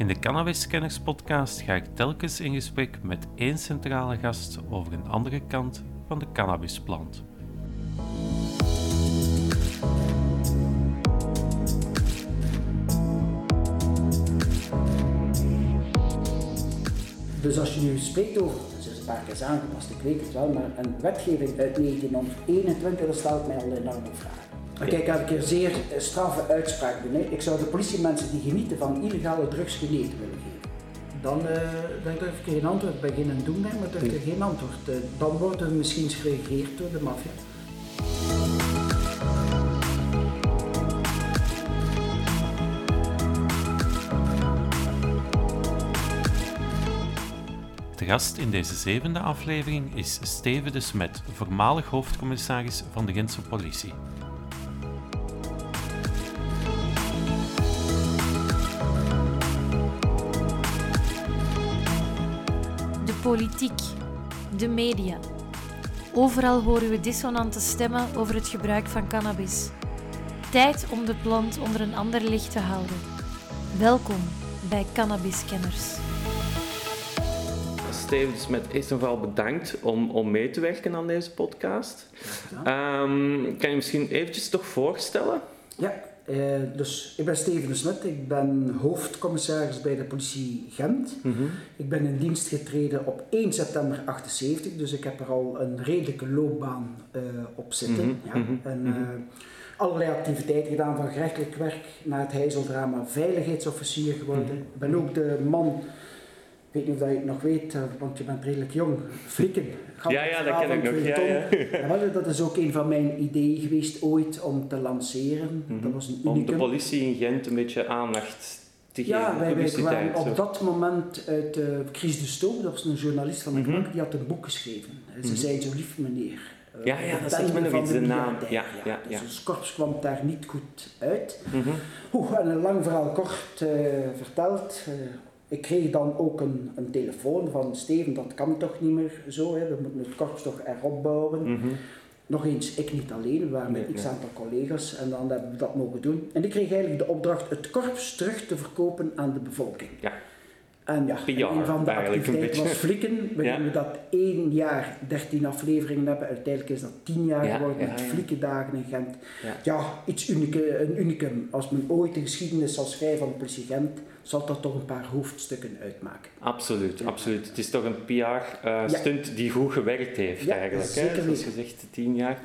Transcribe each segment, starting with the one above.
In de Cannabis podcast ga ik telkens in gesprek met één centrale gast over een andere kant van de cannabisplant. Dus als je nu spreekt over, het is een paar keer aangepast, ik weet het wel, maar een wetgeving uit 1921, dat stelt mij al enorme vragen. Maar kijk, ik ga een keer zeer straffe uitspraak doen. Hè. Ik zou de politiemensen die genieten van illegale drugs geneten willen geven. Dan, uh, dan durf ik geen antwoord bij geen doen, hè, maar durf ik geen antwoord. Uh, dan wordt er misschien geregeerd door de maffia. De gast in deze zevende aflevering is Steven de Smet, voormalig hoofdcommissaris van de Gentse politie. Politiek, de media. Overal horen we dissonante stemmen over het gebruik van cannabis. Tijd om de plant onder een ander licht te houden. Welkom bij Cannabis Kenners. Steven dus met eerst en vooral bedankt om, om mee te werken aan deze podcast. Um, kan je misschien eventjes toch voorstellen? Ja, uh, dus ik ben Steven de Smet, ik ben hoofdcommissaris bij de politie Gent. Mm -hmm. Ik ben in dienst getreden op 1 september 78, dus ik heb er al een redelijke loopbaan uh, op zitten. Mm -hmm. ja. mm -hmm. En, uh, allerlei activiteiten gedaan, van gerechtelijk werk naar het heizeldrama veiligheidsofficier geworden. Ik ben ook de man ik weet niet of je het nog weet, want je bent redelijk jong. Flikken. Ja, ja, dat ken ik nog. Ja, ja. dat is ook een van mijn ideeën geweest ooit om te lanceren. Mm -hmm. Dat was een unicum. Om de politie in Gent een beetje aandacht te geven. Ja, wij, wij kwamen op dat moment uit uh, Chris de Stoop, dat was een journalist van de mm -hmm. die had een boek geschreven. Ze mm -hmm. zei zo lief meneer. Uh, ja, ja, dat zegt me nog iets, de naam. Ja, ja, ja, dus ons korps kwam daar niet goed uit. Oeh, en een lang verhaal kort uh, verteld ik kreeg dan ook een, een telefoon van Steven, dat kan toch niet meer zo, hè? we moeten het korps toch erop bouwen. Mm -hmm. Nog eens, ik niet alleen, we waren met nee, x aantal collega's en dan hebben we dat mogen doen. En ik kreeg eigenlijk de opdracht het korps terug te verkopen aan de bevolking. Ja. En ja, PR, een van de activiteiten was flikken, ja. we dat één jaar 13 afleveringen hebben. Uiteindelijk is dat 10 jaar ja, geworden met flikkendagen in Gent. Ja, iets unieke, een unicum. Als men ooit de geschiedenis zal schrijven van de politie Gent, zal dat toch een paar hoofdstukken uitmaken. Absoluut, absoluut. Het is toch een PR-stunt uh, die goed gewerkt heeft eigenlijk. Zeker hè? Zoals gezegd, 10 jaar.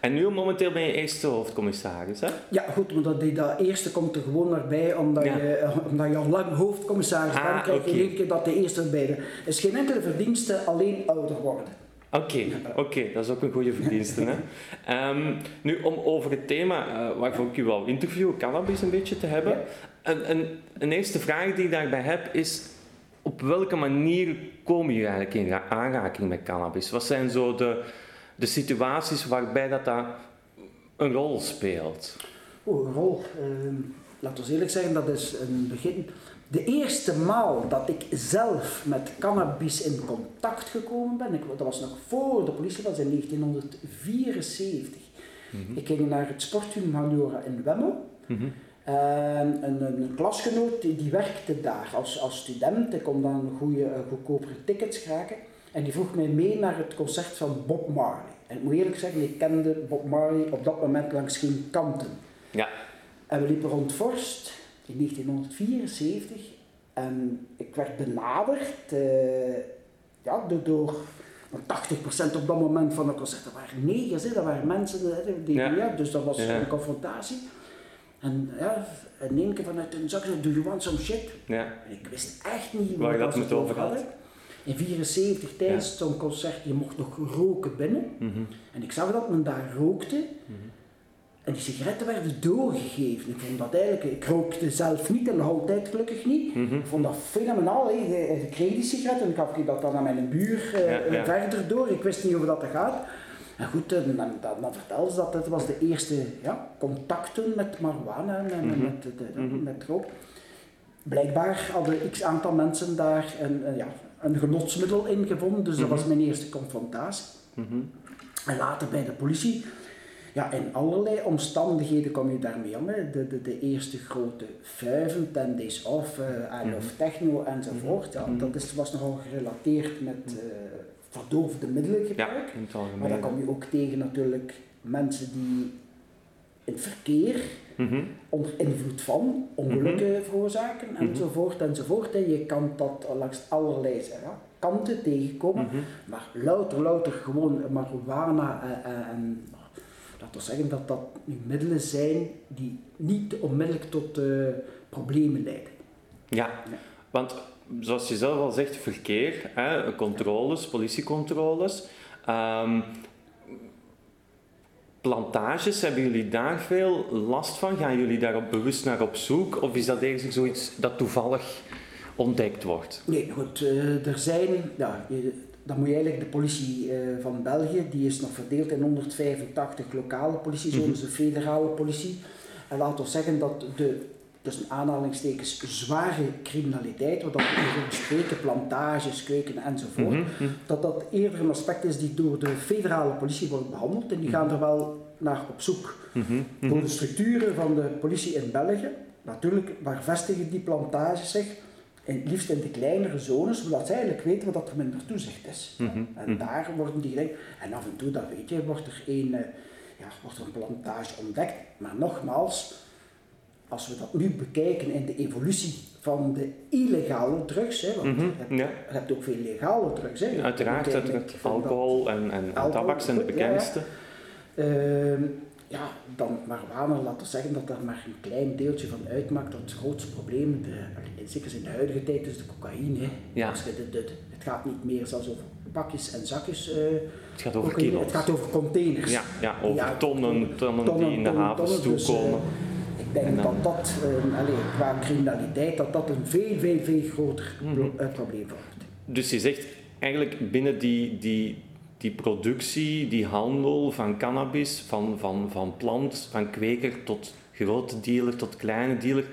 En nu momenteel ben je eerste hoofdcommissaris, hè? Ja, goed, maar dat, dat eerste komt er gewoon naar bij, omdat, je, omdat je al lang hoofdcommissaris ah, bent, krijg je okay. keer dat de eerste erbij. Er is geen enkele verdienste, alleen ouder worden. Oké, okay, oké, okay, dat is ook een goede verdienste. hè? Um, nu, om over het thema uh, waarvoor ik u wou interviewen, cannabis een beetje te hebben. Een, een, een eerste vraag die ik daarbij heb is, op welke manier kom je eigenlijk in aanraking met cannabis? Wat zijn zo de, de situaties waarbij dat, dat een rol speelt? Oh, een rol. Uh, laten we eerlijk zeggen, dat is een begin. De eerste maal dat ik zelf met cannabis in contact gekomen ben, ik, dat was nog voor de politie, dat was in 1974. Mm -hmm. Ik ging naar het sportteam Haliora in Wemmel. Mm -hmm. En een, een, klasgenoot die, die werkte daar als, als student. Ik kon dan goede, uh, goedkopere tickets krijgen. En die vroeg mij mee naar het concert van Bob Marley. En ik moet eerlijk zeggen, ik kende Bob Marley op dat moment langs geen kanten. Ja. En we liepen rond Vorst in 1974 en ik werd benaderd uh, ja, door, door 80% op dat moment van het concert. Dat waren negers, hè, dat waren mensen, die, ja. ja. dus dat was ja. een confrontatie. En ja, in één keer vanuit een zak zei, do you want some shit? Ja. Ik wist echt niet waar dat met over had. In 74 tijdens ja. zo'n concert, je mocht nog roken binnen. Mm -hmm. En ik zag dat men daar rookte. Mm -hmm. En die sigaretten werden doorgegeven. Ik vond dat eigenlijk, ik rookte zelf niet en nog altijd gelukkig niet. Mm -hmm. Ik vond dat fenomenaal. Ik kreeg die sigaretten en ik gaf dat dan aan mijn buur uh, ja, verder door. Ik wist niet over dat gaat. En goed, dan, dan, dan vertelde ze dat het was de eerste ja, contacten met marijuana en mm -hmm. met, de, de, mm -hmm. met rook. Blijkbaar hadden x aantal mensen daar een, een, ja, een genotsmiddel in gevonden, dus dat was mijn eerste confrontatie. En later bij de politie Ja, in allerlei omstandigheden kom je daarmee om. Hè. De, de, de eerste grote vuiven, ten days off, uh, I love techno enzovoort. Ja, dat is, was nogal gerelateerd met uh, verdoofde middelengebruik. Ja, maar dan kom je ook tegen natuurlijk mensen die in het verkeer Mhm. onder invloed van ongelukken veroorzaken Mhm. enzovoort enzovoort. En je kan dat langs allerlei kanten tegenkomen, Mhm. maar louter, louter gewoon marihuana en, en, en laten we zeggen dat dat nu middelen zijn die niet onmiddellijk tot eh, problemen leiden. Ja, want zoals je zelf al zegt, verkeer, hè, controles, politiecontroles. Ehm, plantages, hebben jullie daar veel last van? Gaan jullie daar bewust naar op zoek? Of is dat eigenlijk zoiets dat toevallig ontdekt wordt? Nee, goed, eh, er zijn, ja, dan moet je eigenlijk de politie eh, van België, die is nog verdeeld in 185 lokale politiezones, de federale politie. En laten we zeggen dat de, tussen aanhalingstekens, zware criminaliteit, wat we spreken, plantages, kweken enzovoort, Mhm, mhm. dat dat eerder een aspect is die door de federale politie wordt behandeld en die gaan er wel naar op zoek. Mhm, mhm. Door de structuren van de politie in België, natuurlijk, waar vestigen die plantages zich? En liefst in de kleinere zones, zodat ze eigenlijk weten wat er minder toezicht is. Mhm, En mhm. daar worden die gelijk. En af en toe, dat weet je, wordt er een, eh, ja, wordt er een plantage ontdekt. Maar nogmaals, als we dat nu bekijken in de evolutie van de illegale drugs, hè, want Mhm, je, hebt, ja. je hebt ook veel legale drugs. Hè. Uiteraard, dat- alcohol en, en, en Alcohol, tabak zijn de goed, ja, bekendste. Ehm, ja, dan laten we zeggen dat daar maar een klein deeltje van uitmaakt. Dat het grootste probleem, de, zeker in de huidige tijd, is de cocaïne. Ja. Als je de, de- het gaat niet meer zelfs over pakjes en zakjes. eh, Het gaat over kilo's. Het gaat over containers. Ja, ja, over tonnen, tonnen, tonnen, die in de havens. Dus, eh, toekomen. ik denk dat dat, eh, allee, qua criminaliteit, dat dat een veel, veel, veel groter eh, probleem wordt. Dus je zegt eigenlijk binnen die, die, die productie, die handel van cannabis, van, van, van plant, van kweker tot grote dealer, tot kleine dealer,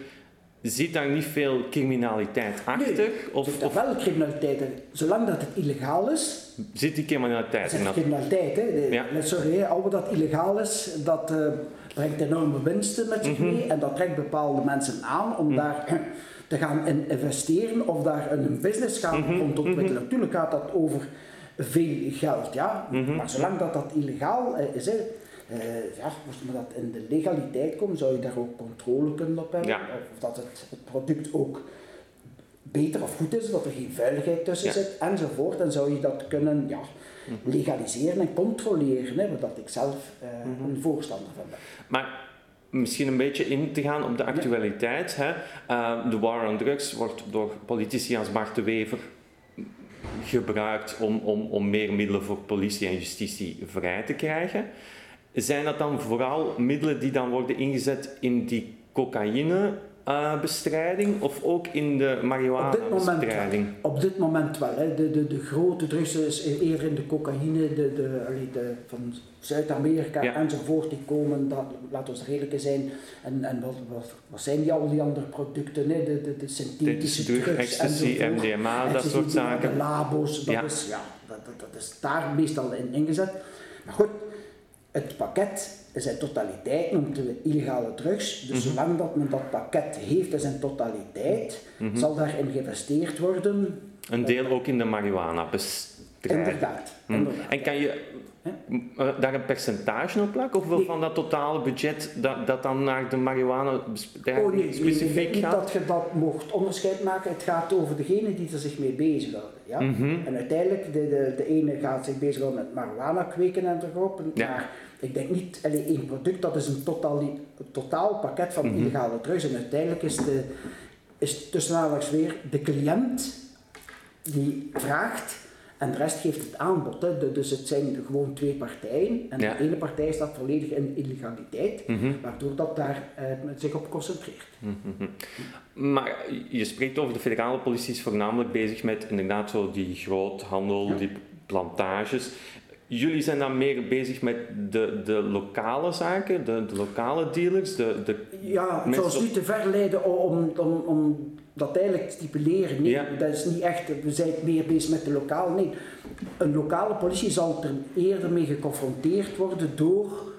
zit daar niet veel criminaliteit achter? Nee, of Er zit of wel criminaliteit in. Zolang dat het illegaal is, zit die criminaliteit in criminaliteit. Hè. De- Ja. Sorry, al wat dat illegaal is, dat eh, brengt enorme winsten met zich Mhm. mee en dat trekt bepaalde mensen aan om daar te gaan in investeren of daar een business gaan Mhm. rond ontwikkelen. Natuurlijk gaat dat over veel geld, ja. Mhm. maar zolang dat, dat illegaal eh, is, hè, eh, ja, moest maar dat in de legaliteit komt, zou je daar ook controle kunnen op hebben. Ja. Of dat het, het product ook beter of goed is, dat er geen vuiligheid tussen Ja. zit enzovoort. Dan zou je dat kunnen ja, legaliseren en controleren, hè, dat ik zelf eh, Mhm. een voorstander van ben. Maar misschien een beetje in te gaan op de actualiteit. Hè. Eh, de war on drugs wordt door politici als Bart de Wever gebruikt om, om, om meer middelen voor politie en justitie vrij te krijgen. Zijn dat dan vooral middelen die dan worden ingezet in die cocaïnebestrijding of ook in de marihuana-bestrijding? Op dit moment wel. Hè. De, de, de grote drugs is eerder in de cocaïne de, de, de, van Zuid-Amerika Ja. enzovoort. Die komen, dat, laten we eens redelijk zijn. En, en wat, wat, wat zijn die, al die andere producten? Hè? De, de, de synthetische Dit is drug, drugs ecstasy, enzovoort. MDMA, dat soort De zaken. labo's, dat, Ja. is, ja, dat, dat, dat is daar meestal in ingezet. Maar goed, het pakket zijn totaliteit noemt de illegale drugs. Dus Mhm. zolang dat men dat pakket heeft in zijn totaliteit, Mhm. zal daarin geïnvesteerd worden. Een deel ook in de marihuana-bestrijding. Inderdaad. Hmm. inderdaad. En kan je eh, daar een percentage op plakken? Of Nee. van dat totale budget dat, dat dan naar de marihuana bestrijding Oh nee, nee, specifiek ik denk niet gaat? dat je dat mocht onderscheid maken. Het gaat over degene die er zich mee bezighouden. Ja? Mhm. En uiteindelijk, de, de, de ene gaat zich bezighouden met marihuana kweken en. Ja. Maar ik denk niet, alleen één product, dat is een totaal, een totaal pakket van Mhm. illegale drugs. En uiteindelijk is, de, is tussen weer de cliënt die vraagt en de rest geeft het aanbod. Hè. De- Dus het zijn gewoon twee partijen en Ja. de ene partij staat volledig in illegaliteit, Mhm. waardoor dat daar eh, zich op concentreert. Mhm. Maar je spreekt over de federale politie is voornamelijk bezig met inderdaad zo die groothandel, Ja. die plantages. Jullie zijn dan meer bezig met de, de lokale zaken, de, de lokale dealers, de, de Ja, het zou niet te ver leiden om, om, om dat eigenlijk stipuleren. Nee, Ja. dat is niet echt, we zijn meer bezig met de lokale. Nee, een lokale politie zal er eerder mee geconfronteerd worden door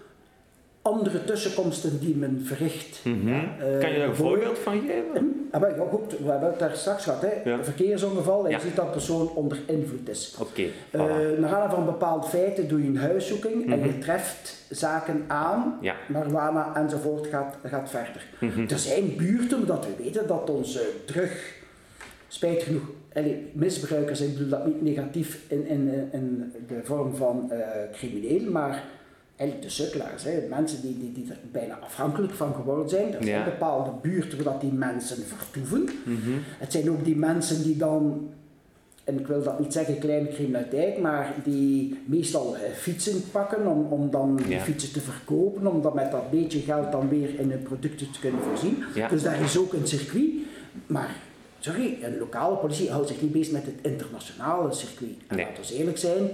andere tussenkomsten die men verricht. Mhm. ja, eh, kan je daar een voorbeeld van geven? Hm? Ah, ja, goed, we hebben het daar straks gehad. Hè. Ja. Verkeersongeval en Ja. je ziet dat persoon onder invloed is. Oké, Eh. Mhm. naar aanleiding van bepaalde feiten doe je een huiszoeking en je treft zaken aan, Ja. marijuana enzovoort gaat, gaat verder. Mhm. Er zijn buurten dat we weten dat onze drug, spijt genoeg, allee, misbruikers, ik bedoel dat niet negatief in, in, in de vorm van eh, crimineel, maar eigenlijk de sukkelaars, hè, mensen die, die, die er bijna afhankelijk van geworden zijn. Er zijn Ja. bepaalde buurten waar dat die mensen vertoeven. Mhm. Het zijn ook die mensen die dan, en ik wil dat niet zeggen kleine criminaliteit, maar die meestal eh, fietsen pakken om, om dan Ja. fietsen te verkopen, om dan met dat beetje geld dan weer in hun producten te kunnen voorzien. Ja. Dus daar is ook een circuit. Maar, sorry, een lokale politie houdt zich niet bezig met het internationale circuit. En Nee. laten we eerlijk zijn,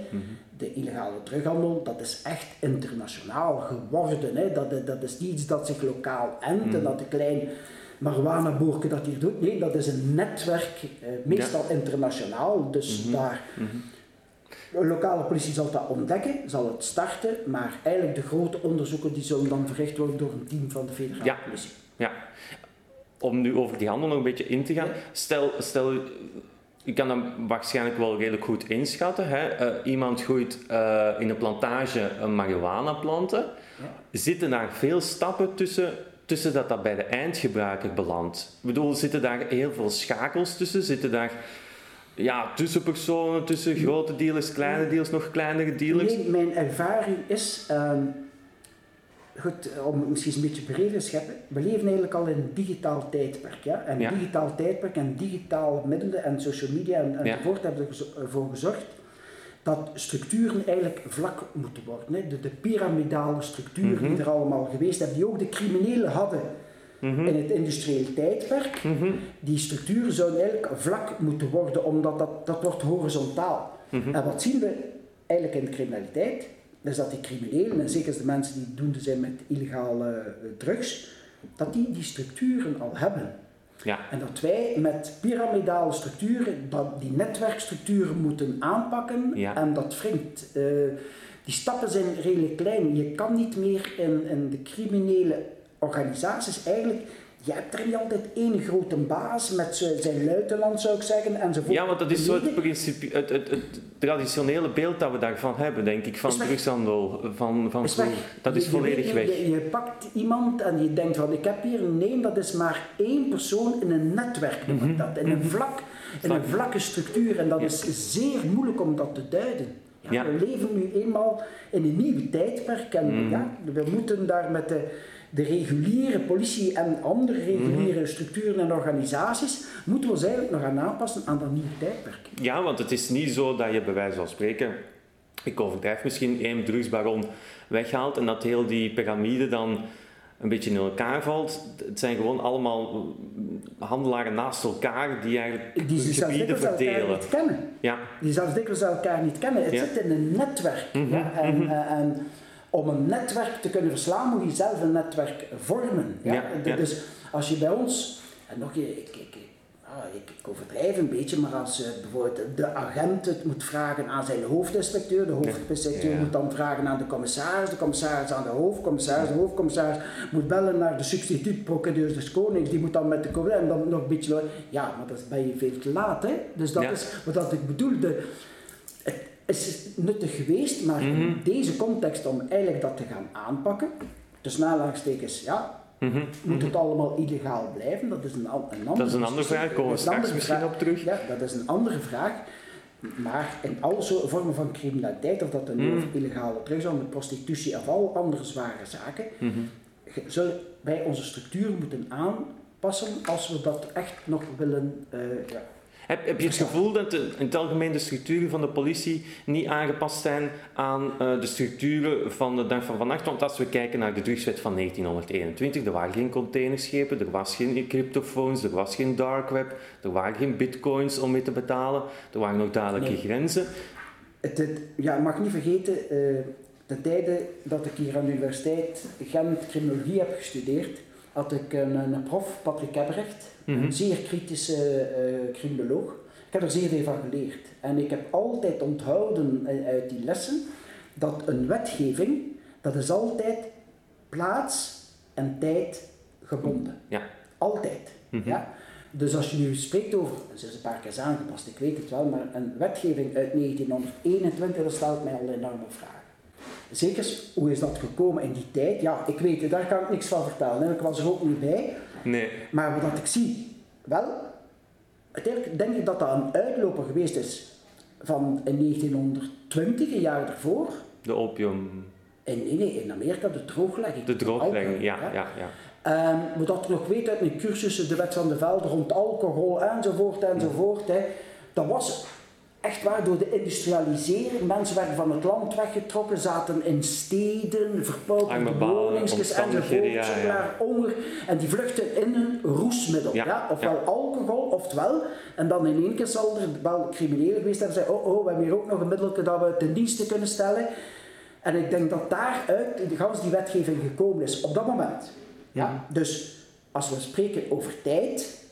de illegale drughandel, dat is echt internationaal geworden. Hè. Dat, dat is niet iets dat zich lokaal endt en dat de klein marijuana-boerke dat hier doet. Nee, dat is een netwerk, eh, meestal internationaal. Dus daar... De lokale politie zal dat ontdekken, zal het starten, maar eigenlijk de grote onderzoeken die zullen dan verricht worden door een team van de federale Ja. politie. Ja. Om nu over die handel nog een beetje in te gaan. Stel, stel je kan dat waarschijnlijk wel redelijk goed inschatten. Hè? Eh, iemand groeit eh, in een plantage een marihuana planten. Zitten daar veel stappen tussen, tussen dat dat bij de eindgebruiker belandt? Ik bedoel, zitten daar heel veel schakels tussen? Zitten daar ja, tussenpersonen, tussen grote dealers, kleine dealers, nog kleinere dealers? Nee, mijn ervaring is, ehm, goed, om het misschien een beetje breder te scheppen, we leven eigenlijk al in een digitaal tijdperk. Ja? En Ja. digitaal tijdperk en digitale middelen en social media en, Ja. enzovoort hebben ervoor gezorgd dat structuren eigenlijk vlak moeten worden. Hè? De, de piramidale structuren Mhm. die er allemaal geweest hebben, die ook de criminelen hadden Mhm. in het industriële tijdperk, Mhm. die structuren zouden eigenlijk vlak moeten worden, omdat dat, dat wordt horizontaal. Mhm. En wat zien we eigenlijk in de criminaliteit? Is dat die criminelen, en zeker de mensen die doende zijn met illegale eh, drugs, dat die die structuren al hebben. Ja. En dat wij met piramidale structuren, dat die netwerkstructuren moeten aanpakken. Ja. En dat wringt. eh, die stappen zijn redelijk klein. Je kan niet meer in, in de criminele organisaties eigenlijk. Je hebt er niet altijd één grote baas met zijn luitenant, zou ik zeggen, enzovoort. Ja, want dat is zo het, principe, het, het, het traditionele beeld dat we daarvan hebben, denk ik, van drugshandel. Van, van Is vroeger. Dat is Je- volledig weg. Je, je pakt iemand en je denkt van ik heb hier, nee, dat is maar één persoon in een netwerk, noem ik dat, in een vlak, in een Mhm. Vlak. vlakke structuur en dat Ja. is zeer moeilijk om dat te duiden. Ja, Ja. We leven nu eenmaal in een nieuw tijdperk en Mhm. ja, we moeten daar met de, de reguliere politie en andere Mhm. reguliere structuren en organisaties, moeten we ons eigenlijk nog aan aanpassen aan dat nieuwe tijdperk. Ja, want het is niet zo dat je bij wijze van spreken, ik overdrijf misschien, één drugsbaron weghaalt en dat heel die piramide dan een beetje in elkaar valt. Het zijn gewoon allemaal handelaren naast elkaar die eigenlijk Die gebieden dikwijls elkaar verdelen. niet kennen. Ja, die zelfs dikwijls elkaar niet kennen. Het Ja. zit in een netwerk. Mhm, ja, en, eh, en om een netwerk te kunnen verslaan, moet je zelf een netwerk vormen. Ja? Ja, De- ja. Dus als je bij ons, en nog, ik, ik, ik, ah, ik, ik overdrijf een beetje, maar als eh, bijvoorbeeld de agent het moet vragen aan zijn hoofdinspecteur, de hoofdinspecteur Ja. moet dan vragen aan de commissaris, de commissaris aan de hoofdcommissaris, de hoofdcommissaris moet bellen naar de substituut-procureur des konings, die moet dan met de en dan nog een beetje, ja, maar dat ben je veel te laat, hè. Dus dat is wat dat ik bedoel, de, het is nuttig geweest, maar Mhm. in deze context om eigenlijk dat te gaan aanpakken, dus nalangstekens, ja, Mhm. moet het allemaal illegaal blijven? Dat is een, een andere dat is een andere vraag, daar komen we straks misschien vraag. op terug. Ja, dat is een andere vraag. Maar in alle vormen van criminaliteit, of dat dan Mhm. over illegale drugshandel, prostitutie of al andere zware zaken, Mhm. ge- zullen wij onze structuren moeten aanpassen als we dat echt nog willen. eh, ja. Heb, heb je het gevoel dat de, in het algemeen de structuren van de politie niet aangepast zijn aan eh, de structuren van de dag van vannacht? Want als we kijken naar de drugswet van 1921, er waren geen containerschepen, er was geen cryptofoons, er was geen dark web, er waren geen bitcoins om mee te betalen, er waren nog duidelijke Nee. grenzen. Het, het- ja, mag niet vergeten, eh, de tijden dat ik hier aan de Universiteit Gent criminologie heb gestudeerd, had ik een, een prof, Patrick Ebrecht, Mhm. een zeer kritische eh, criminoloog. Ik heb er zeer veel van geleerd. En ik heb altijd onthouden eh, uit die lessen dat een wetgeving, dat is altijd plaats en tijd gebonden. Ja. Altijd. Mhm. ja? Dus als je nu spreekt over, ze is een paar keer aangepast, ik weet het wel, maar een wetgeving uit 1921, dat stelt mij al enorme vragen. Zeker, hoe is dat gekomen in die tijd? Ja, ik weet daar kan ik niks van vertellen. hè. Ik was er ook niet bij. Nee. Maar wat ik zie, wel, uiteindelijk denk ik dat dat een uitloper geweest is van in 1920, een jaar ervoor. De opium. In, nee, nee, in Amerika de drooglegging. De drooglegging, Alcohol, ja, hè. ja, ja. Ehm, wat ik nog weet uit mijn cursussen, de wet van de velden rond alcohol enzovoort enzovoort. Hè, dat was echt waar door de industrialisering. Mensen werden van het land weggetrokken, zaten in steden, verpauperde woningsjes enzovoort. ja, Ze ja. honger en die vluchten in een roesmiddel. Ja, Ja, Ofwel ja. alcohol, oftewel. En dan in één keer zal er wel criminelen geweest hebben zeggen, oh, oh, we hebben hier ook nog een middel dat we ten dienste kunnen stellen. En ik denk dat daaruit de gans die wetgeving gekomen is, op dat moment. Ja? Dus als we spreken over tijd,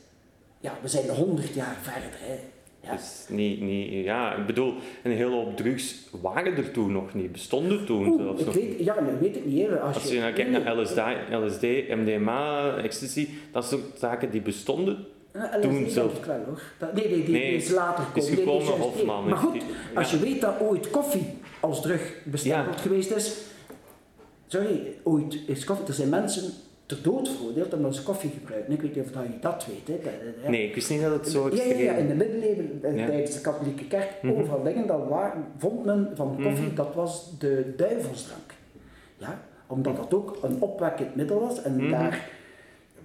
ja, we zijn 100 jaar verder. Hè. Ja. Dus niet, niet, ja, ik bedoel, een hele hoop drugs waren er toen nog niet, bestonden toen Oeh, zelfs nog weet, ja, nu weet ik niet. Hè. Als, Als je nou kijkt naar LSD, LSD, MDMA, ecstasy, dat soort zaken die bestonden. Toen LSD denk zelf. ik wel hoor. Dat, nee, nee, die Nee, is later is gekomen. Nee, die gekomen, juist- Hofman Maar goed, als ja. je weet dat ooit koffie als drug bestempeld Ja. geweest is. Sorry, ooit is koffie. Er zijn mensen ter dood veroordeeld omdat ze koffie gebruiken. Ik weet niet of dat je dat weet. Hè. Ja. Nee, ik wist niet dat het zo Ja, ja, ja, in de middeleeuwen, eh, Ja. tijdens de katholieke kerk, Mhm. overal dingen, dat waar, vond men van koffie, Mhm. dat was de duivelsdrank. Ja? Omdat dat ook een opwekkend middel was. En Mhm. daar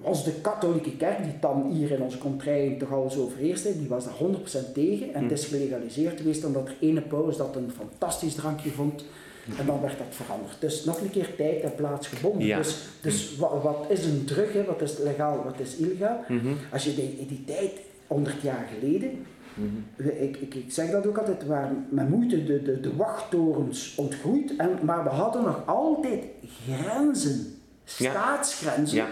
was de katholieke kerk, die dan hier in onze contrij toch alles overheerste, die was daar 100% tegen. En het is gelegaliseerd geweest omdat er ene paus dat een fantastisch drankje vond. En dan werd dat veranderd. Dus nog een keer tijd en plaats gebonden. Ja. Dus, dus wat, wat is een drug, hè? wat is legaal, wat is illegaal? Mhm, Als je die, in die tijd, 100 jaar geleden, mhm. we- ik, ik, ik zeg dat ook altijd, waren met moeite de, de, de wachttorens ontgroeid, en, maar we hadden nog altijd grenzen, staatsgrenzen. Ja.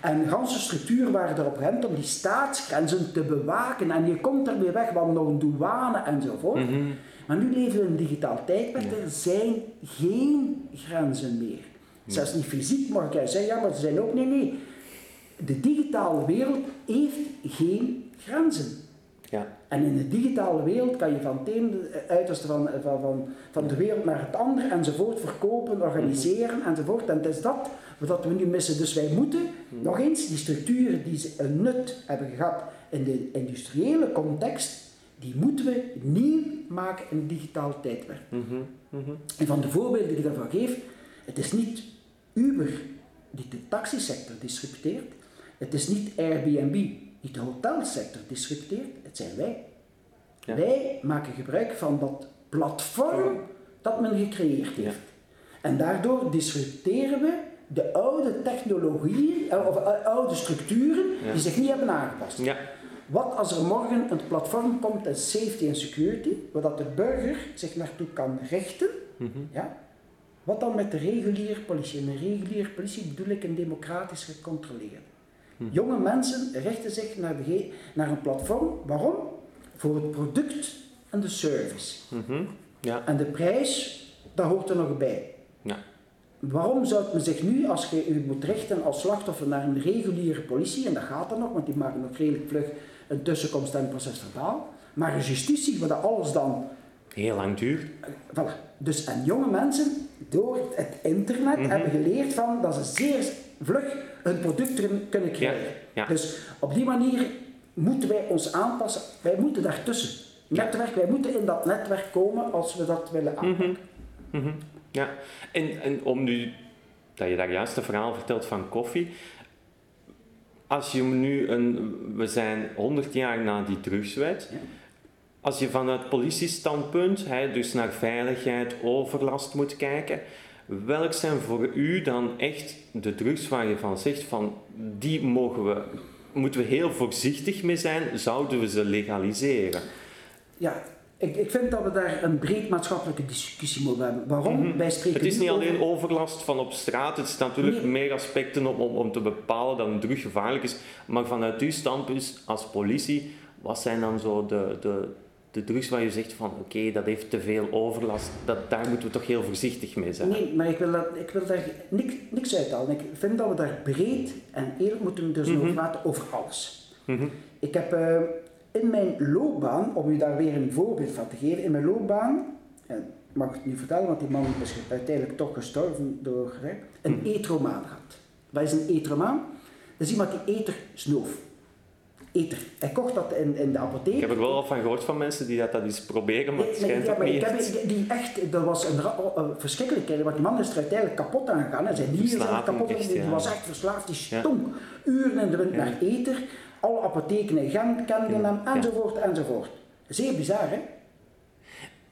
En de ganse structuur waren erop gerend om die staatsgrenzen te bewaken. En je komt ermee weg, want nog een douane enzovoort. Mhm. Maar nu leven we in een digitaal tijdperk, er zijn geen grenzen meer. Zelfs niet fysiek, mag ik zeggen, ja, maar er zijn ook, nee, nee. De digitale wereld heeft geen grenzen. Ja. En in de digitale wereld kan je van het ene uiterste van, van, van, van de wereld naar het andere enzovoort verkopen, organiseren enzovoort. En het is dat wat we nu missen. Dus wij moeten, nog eens, die structuren die ze een nut hebben gehad in de industriële context, die moeten we nieuw maken in het digitaal tijdperk. Mhm, mhm. En van de voorbeelden die ik daarvan geef, het is niet Uber die de taxisector disrupteert, het is niet Airbnb die de hotelsector disrupteert, het zijn wij. Ja. Wij maken gebruik van dat platform dat men gecreëerd heeft. Ja. En daardoor disrupteren we de oude technologieën, eh, of eh, oude structuren Ja. die zich niet hebben aangepast. Wat als er morgen een platform komt in safety en security, waar dat de burger zich naartoe kan richten, Mhm. ja? wat dan met de reguliere politie? En een reguliere politie bedoel ik een democratisch gecontroleerde. Mhm. Jonge mensen richten zich naar, de naar een platform. Waarom? Voor het product en de service. Mhm. Ja. En de prijs, dat hoort er nog bij. Ja. Waarom zou men zich nu, als je u moet richten als slachtoffer naar een reguliere politie, en dat gaat dan nog, want die maken nog redelijk vlug een tussenkomst en een maar een justitie, waar dat alles dan Heel lang duurt. Voilà. Dus, en jonge mensen, door het internet, Mhm. hebben geleerd van dat ze zeer vlug hun producten kunnen krijgen. ja. Dus op die manier moeten wij ons aanpassen. Wij moeten daartussen. Netwerk, wij moeten in dat netwerk komen als we dat willen aanpakken. Mhm. Ja, en, en om nu, dat je daar juist een verhaal vertelt van koffie. Als je nu een, we zijn 100 jaar na die drugswet. Ja. Als je vanuit politiestandpunt, hè, dus naar veiligheid, overlast moet kijken. Welk zijn voor u dan echt de drugs waar je van zegt van die mogen we, moeten we heel voorzichtig mee zijn, zouden we ze legaliseren? Ja, ik, ik vind dat we daar een breed maatschappelijke discussie moeten hebben. Waarom? Mhm. Wij spreken Het is niet over- alleen overlast van op straat, het is natuurlijk Nee. meer aspecten om, om, om te bepalen dat een drug gevaarlijk is. Maar vanuit uw standpunt als politie, wat zijn dan zo de, de, de drugs waar je zegt van oké, dat heeft te veel overlast, dat, daar moeten we toch heel voorzichtig mee zijn. Nee, maar ik wil, dat, ik wil daar niks, niks uithalen. Ik vind dat we daar breed en eerlijk moeten dus over praten over alles. Mhm. Ik heb eh, in mijn loopbaan, om u daar weer een voorbeeld van te geven, in mijn loopbaan, en ik mag het nu vertellen, want die man is uiteindelijk toch gestorven door een etromaan gehad. Wat is een etromaan? Dat is iemand die eter snoof. Eter. Hij kocht dat in, in de apotheek. Ik heb er wel al van gehoord van mensen die dat, dat eens proberen, maar het schijnt ja, maar ik heb die- echt, dat was een, ra- een verschrikkelijkheid, want die man is er uiteindelijk kapot aan gegaan en zijn nieren zijn kapot aan Die was echt verslaafd, die Ja. stonk uren in de wind Ja. naar eter. Alle apotheken in Gent kenden hem, enzovoort, enzovoort. Zeer bizar, hè?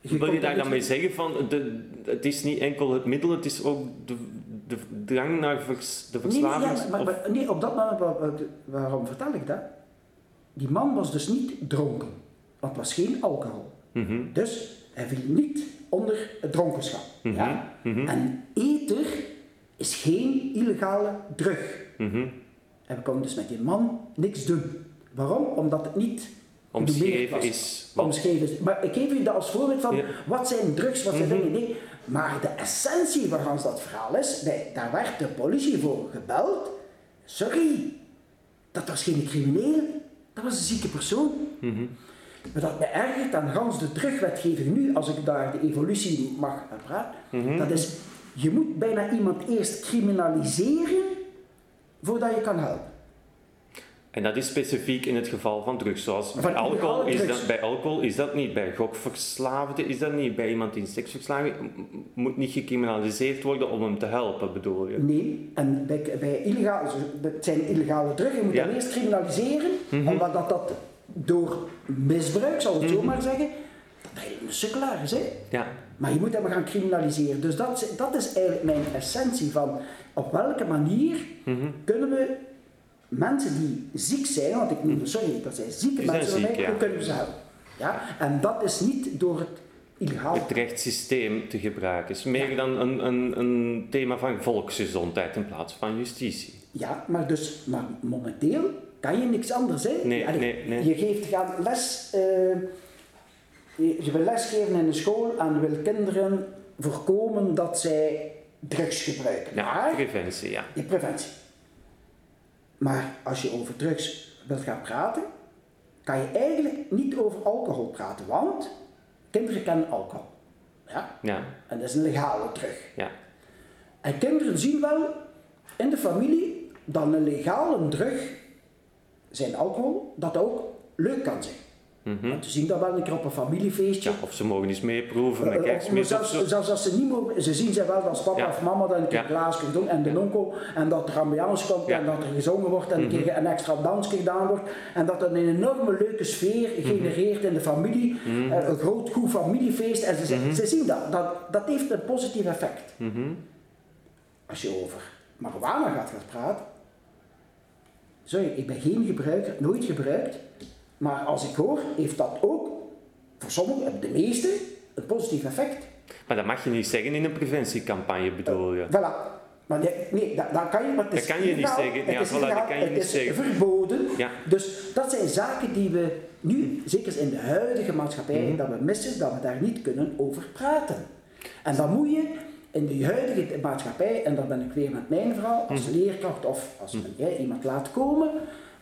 Wil je daar dan mee zeggen van, de, het is niet enkel het middel, het is ook de, de drang naar vers, de Nee, nee, ja, verslaving? maar, of- maar- nee, op dat moment, wa- wa- waarom vertel ik dat? Die man was dus niet dronken, want het was geen alcohol. Mhm, Dus hij viel niet onder het dronkenschap. Mhm, Ja? mhm. En eter is geen illegale drug. En we konden dus met die man niks doen. Waarom? Omdat het niet Omschreven is... Omschreven is. Maar ik geef u dat als voorbeeld van Ja. wat zijn drugs, wat zijn Mhm. dingen. Nee, maar de essentie waarvan dat verhaal is, nee, daar werd de politie voor gebeld. Sorry, dat was geen crimineel, dat was een zieke persoon. Mhm. Maar dat me ergert aan gans de terugwetgeving nu, als ik daar de evolutie mag praten, Mhm. dat is, je moet bijna iemand eerst criminaliseren voordat je kan helpen. En dat is specifiek in het geval van drugs. Zoals Van bij alcohol, is drugs. dat, bij alcohol is dat niet. Bij gokverslaafden is dat niet. Bij iemand in seksverslaving moet niet gecriminaliseerd worden om hem te helpen, bedoel je? Nee, en bij, bij illegale, het zijn illegale drugs, je moet Ja. Mhm. dat eerst criminaliseren, omdat dat, dat door misbruik, zal ik zo maar zeggen, dat is een sukkelaar is, hè. Ja. Maar je moet hem gaan criminaliseren. Dus dat, is- dat is eigenlijk mijn essentie van op welke manier Mhm. kunnen we mensen die ziek zijn, want ik noem sorry, dat zijn zieke Die zijn mensen, ziek, van mij, ja. hoe kunnen we ze helpen? Ja? En dat is niet door het illegaal. Het rechtssysteem te gebruiken is meer dan een, een, een thema van volksgezondheid in plaats van justitie. Ja, maar dus, maar momenteel kan je niks anders, hè? Nee, Allee, nee, nee. Je geeft gaan les, eh, je, je wil lesgeven in een school en wil kinderen voorkomen dat zij drugs gebruiken. Ja, Maar- preventie, ja. je preventie. Maar als je over drugs wilt gaan praten, kan je eigenlijk niet over alcohol praten, want kinderen kennen alcohol. Ja? Ja, En dat is een legale drug. ja. En kinderen zien wel in de familie dat een legale drug, zijn alcohol, dat ook leuk kan zijn. Mhm. Want ze zien dat wel een keer op een familiefeestje. ja. Of ze mogen eens meeproeven met Eh, eh, kerstmis of zelfs, zo. zelfs als ze niet mogen, ze zien ze wel als papa Ja. of mama dat een keer Ja. doen en de onkel en dat er ambiance komt Ja. en dat er gezongen wordt en een Mhm. keer een extra dansje gedaan wordt en dat er een enorme leuke sfeer Mhm. genereert in de familie, eh, een groot goed familiefeest en ze, ze zien dat. dat, dat heeft een positief effect. Als je over marijuana gaat gaan praten, sorry, ik ben geen gebruiker, nooit gebruikt, maar als ik hoor, heeft dat ook voor sommigen, de meeste, een positief effect. Maar dat mag je niet zeggen in een preventiecampagne, bedoel je? Voilà. Maar nee, nee dat, dat kan je, maar het is Dat kan je niet zeggen. Het Ja, is voilà, dat illegaal, kan je het niet is zeggen. verboden. Ja. Dus dat zijn zaken die we nu, zeker in de huidige maatschappij, Mhm. dat we missen, dat we daar niet kunnen over praten. En dan moet je in de huidige maatschappij, en daar ben ik weer met mijn verhaal, als Mhm. leerkracht of als men, jij iemand laat komen,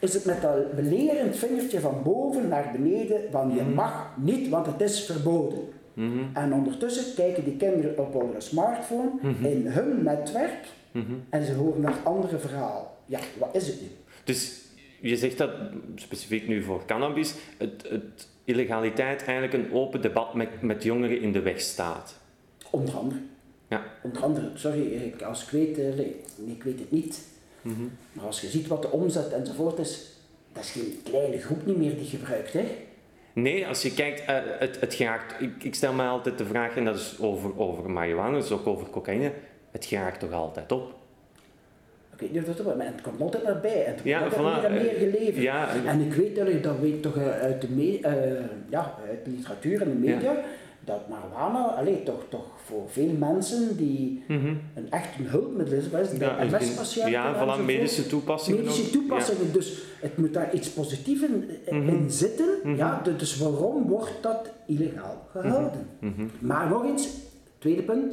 is het met dat belerend vingertje van boven naar beneden van je mag niet, want het is verboden. Mhm. En ondertussen kijken die kinderen op hun smartphone Mhm. in hun netwerk Mhm. en ze horen naar andere verhaal. Ja, wat is het nu? Dus je zegt dat, specifiek nu voor cannabis, het, het illegaliteit eigenlijk een open debat met, met jongeren in de weg staat. Onder andere. Ja. Onder andere, sorry, ik, als ik weet, eh, nee, ik weet het niet. Mhm. Maar als je ziet wat de omzet enzovoort is, dat is geen kleine groep niet meer die gebruikt. Hè? Nee, als je kijkt, eh, het, het geraakt, ik, ik stel me altijd de vraag, en dat is over, over marihuana, is ook over cocaïne, het geraakt toch altijd op? Oké, okay, dat maar het komt altijd naar bij. Het Ja, wordt altijd voilà, meer en meer geleverd. Ja, En ik weet dat, dat weet toch eh, uit de, me- eh, ja, uit de literatuur en de media, dat marijuana, alleen toch, toch voor veel mensen die Mhm. een echt een hulpmiddel is, bij Ja, en- MS-patiënten. ja, voilà, medische toepassingen. Medische toepassingen, dus het moet daar iets positiefs in, in Mhm. zitten. Mhm. Ja, du- dus waarom wordt dat illegaal gehouden? Maar nog eens, tweede punt,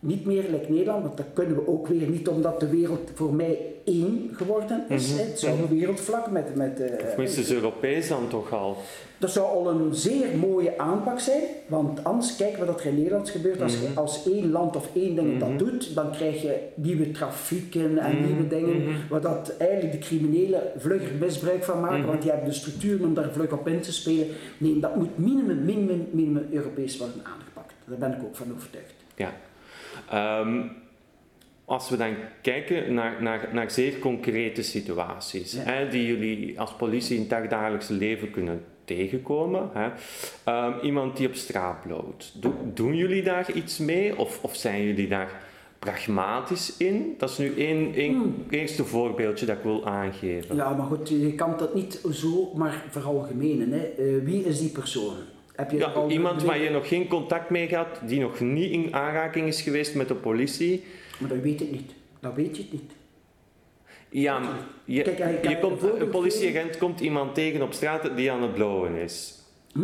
niet meer like Nederland, want dat kunnen we ook weer niet omdat de wereld voor mij één geworden is. Het zou Mhm. wereldvlak met... met eh, Of minstens Europees dan toch al. Dat zou al een zeer mooie aanpak zijn, want anders kijken we wat er in Nederland gebeurt. Als Mhm. als één land of één ding Mhm. dat doet, dan krijg je nieuwe trafieken en Mhm. nieuwe dingen, Mhm. waar dat eigenlijk de criminelen vlugger misbruik van maken, Mhm. want die hebben de structuren om daar vlug op in te spelen. Nee, dat moet minimum, minimum, minimum Europees worden aangepakt. Daar ben ik ook van overtuigd. Ja. Ehm, als we dan kijken naar, naar, naar zeer concrete situaties Ja. hè, die jullie als politie in het dagdagelijkse leven kunnen tegenkomen. Hè. Ehm, iemand die op straat. Do- doen jullie daar iets mee of, of zijn jullie daar pragmatisch in? Dat is nu één, één Hmm. eerste voorbeeldje dat ik wil aangeven. Ja, maar goed, je kan dat niet zo maar veralgemenen. Hè. Eh, wie is die persoon? Heb je Ja, al iemand waar je nog geen contact mee had, die nog niet in aanraking is geweest met de politie. Maar dat weet ik niet. Dat weet je het niet. Ja, je, Kijk, je een komt, een politieagent komt iemand tegen op straat die aan het blowen is. Hm?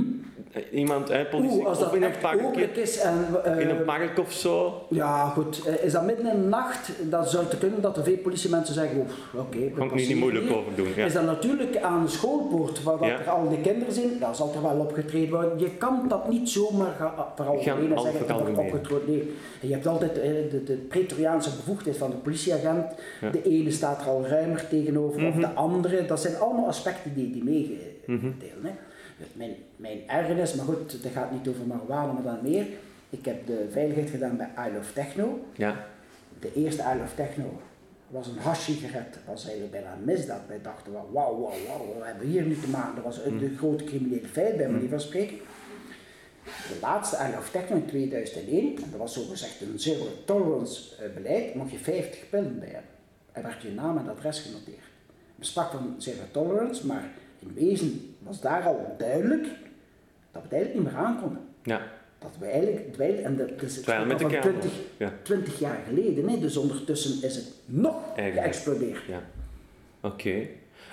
Iemand, hè, politie, Oeh, als of dat in een, park, is en... eh, in een park of zo. Ja, goed. Eh, Is dat midden in de nacht, dan zou het kunnen dat er veel politiemensen zeggen, "Oef, oké, we Kan ik niet moeilijk hier." over doen. Ja. Is dat natuurlijk aan de schoolpoort, waar dat Ja. er al die kinderen zijn, dan zal er wel opgetreden worden. Je kan dat niet zomaar gaan veralgemenen en zeggen, er wordt opgetreden. Nee, je hebt altijd eh, de, de pretoriaanse bevoegdheid van de politieagent. Ja. De ene staat er al ruimer tegenover, of Mhm. de andere. Dat zijn allemaal aspecten die, die hè. Mijn, mijn ergernis, maar goed, dat gaat niet over marijuana, maar dan meer. Ik heb de veiligheid gedaan bij I Love Techno. Ja. De eerste I Love Techno was een hash-sigaret. Dat was eigenlijk bijna een misdaad. Wij dachten, wauw, wauw, wauw, wat hebben we hier nu te maken? Dat was Mm. een de grote criminele feit, bij manier van spreken. De laatste I Love Techno in 2001, en dat was zogezegd een zero tolerance eh, beleid, mocht je 50 pillen bij hebben. En werd je naam en adres genoteerd. We sprak van zero tolerance, maar in wezen was daar al duidelijk dat we het eigenlijk niet meer aankonden. Ja. Dat we eigenlijk, dweil, en dat is het met de van camera. 20, Ja. 20 jaar geleden, hè, dus ondertussen is het nog Eigenlijk. geëxplodeerd. Ja. Oké.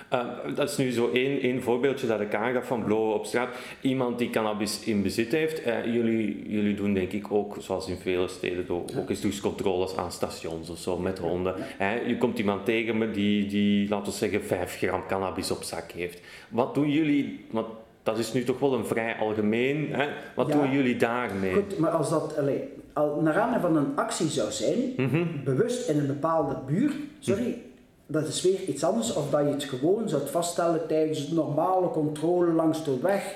Eh, dat is nu zo één, één voorbeeldje dat ik aangaf van blowen op straat. Iemand die cannabis in bezit heeft. eh, jullie, jullie doen denk ik ook, zoals in vele steden, ook, ook eens douchecontroles aan stations of zo met honden. Hè, je komt iemand tegen me die, die, laten we zeggen, 5 gram cannabis op zak heeft. Wat doen jullie, want dat is nu toch wel een vrij algemeen, hè? wat Ja. doen jullie daarmee? Goed, maar als dat allee, al naar aanleiding van een actie zou zijn, Mhm. bewust in een bepaalde buurt, sorry, dat is weer iets anders, of dat je het gewoon zou vaststellen tijdens de normale controle langs de weg.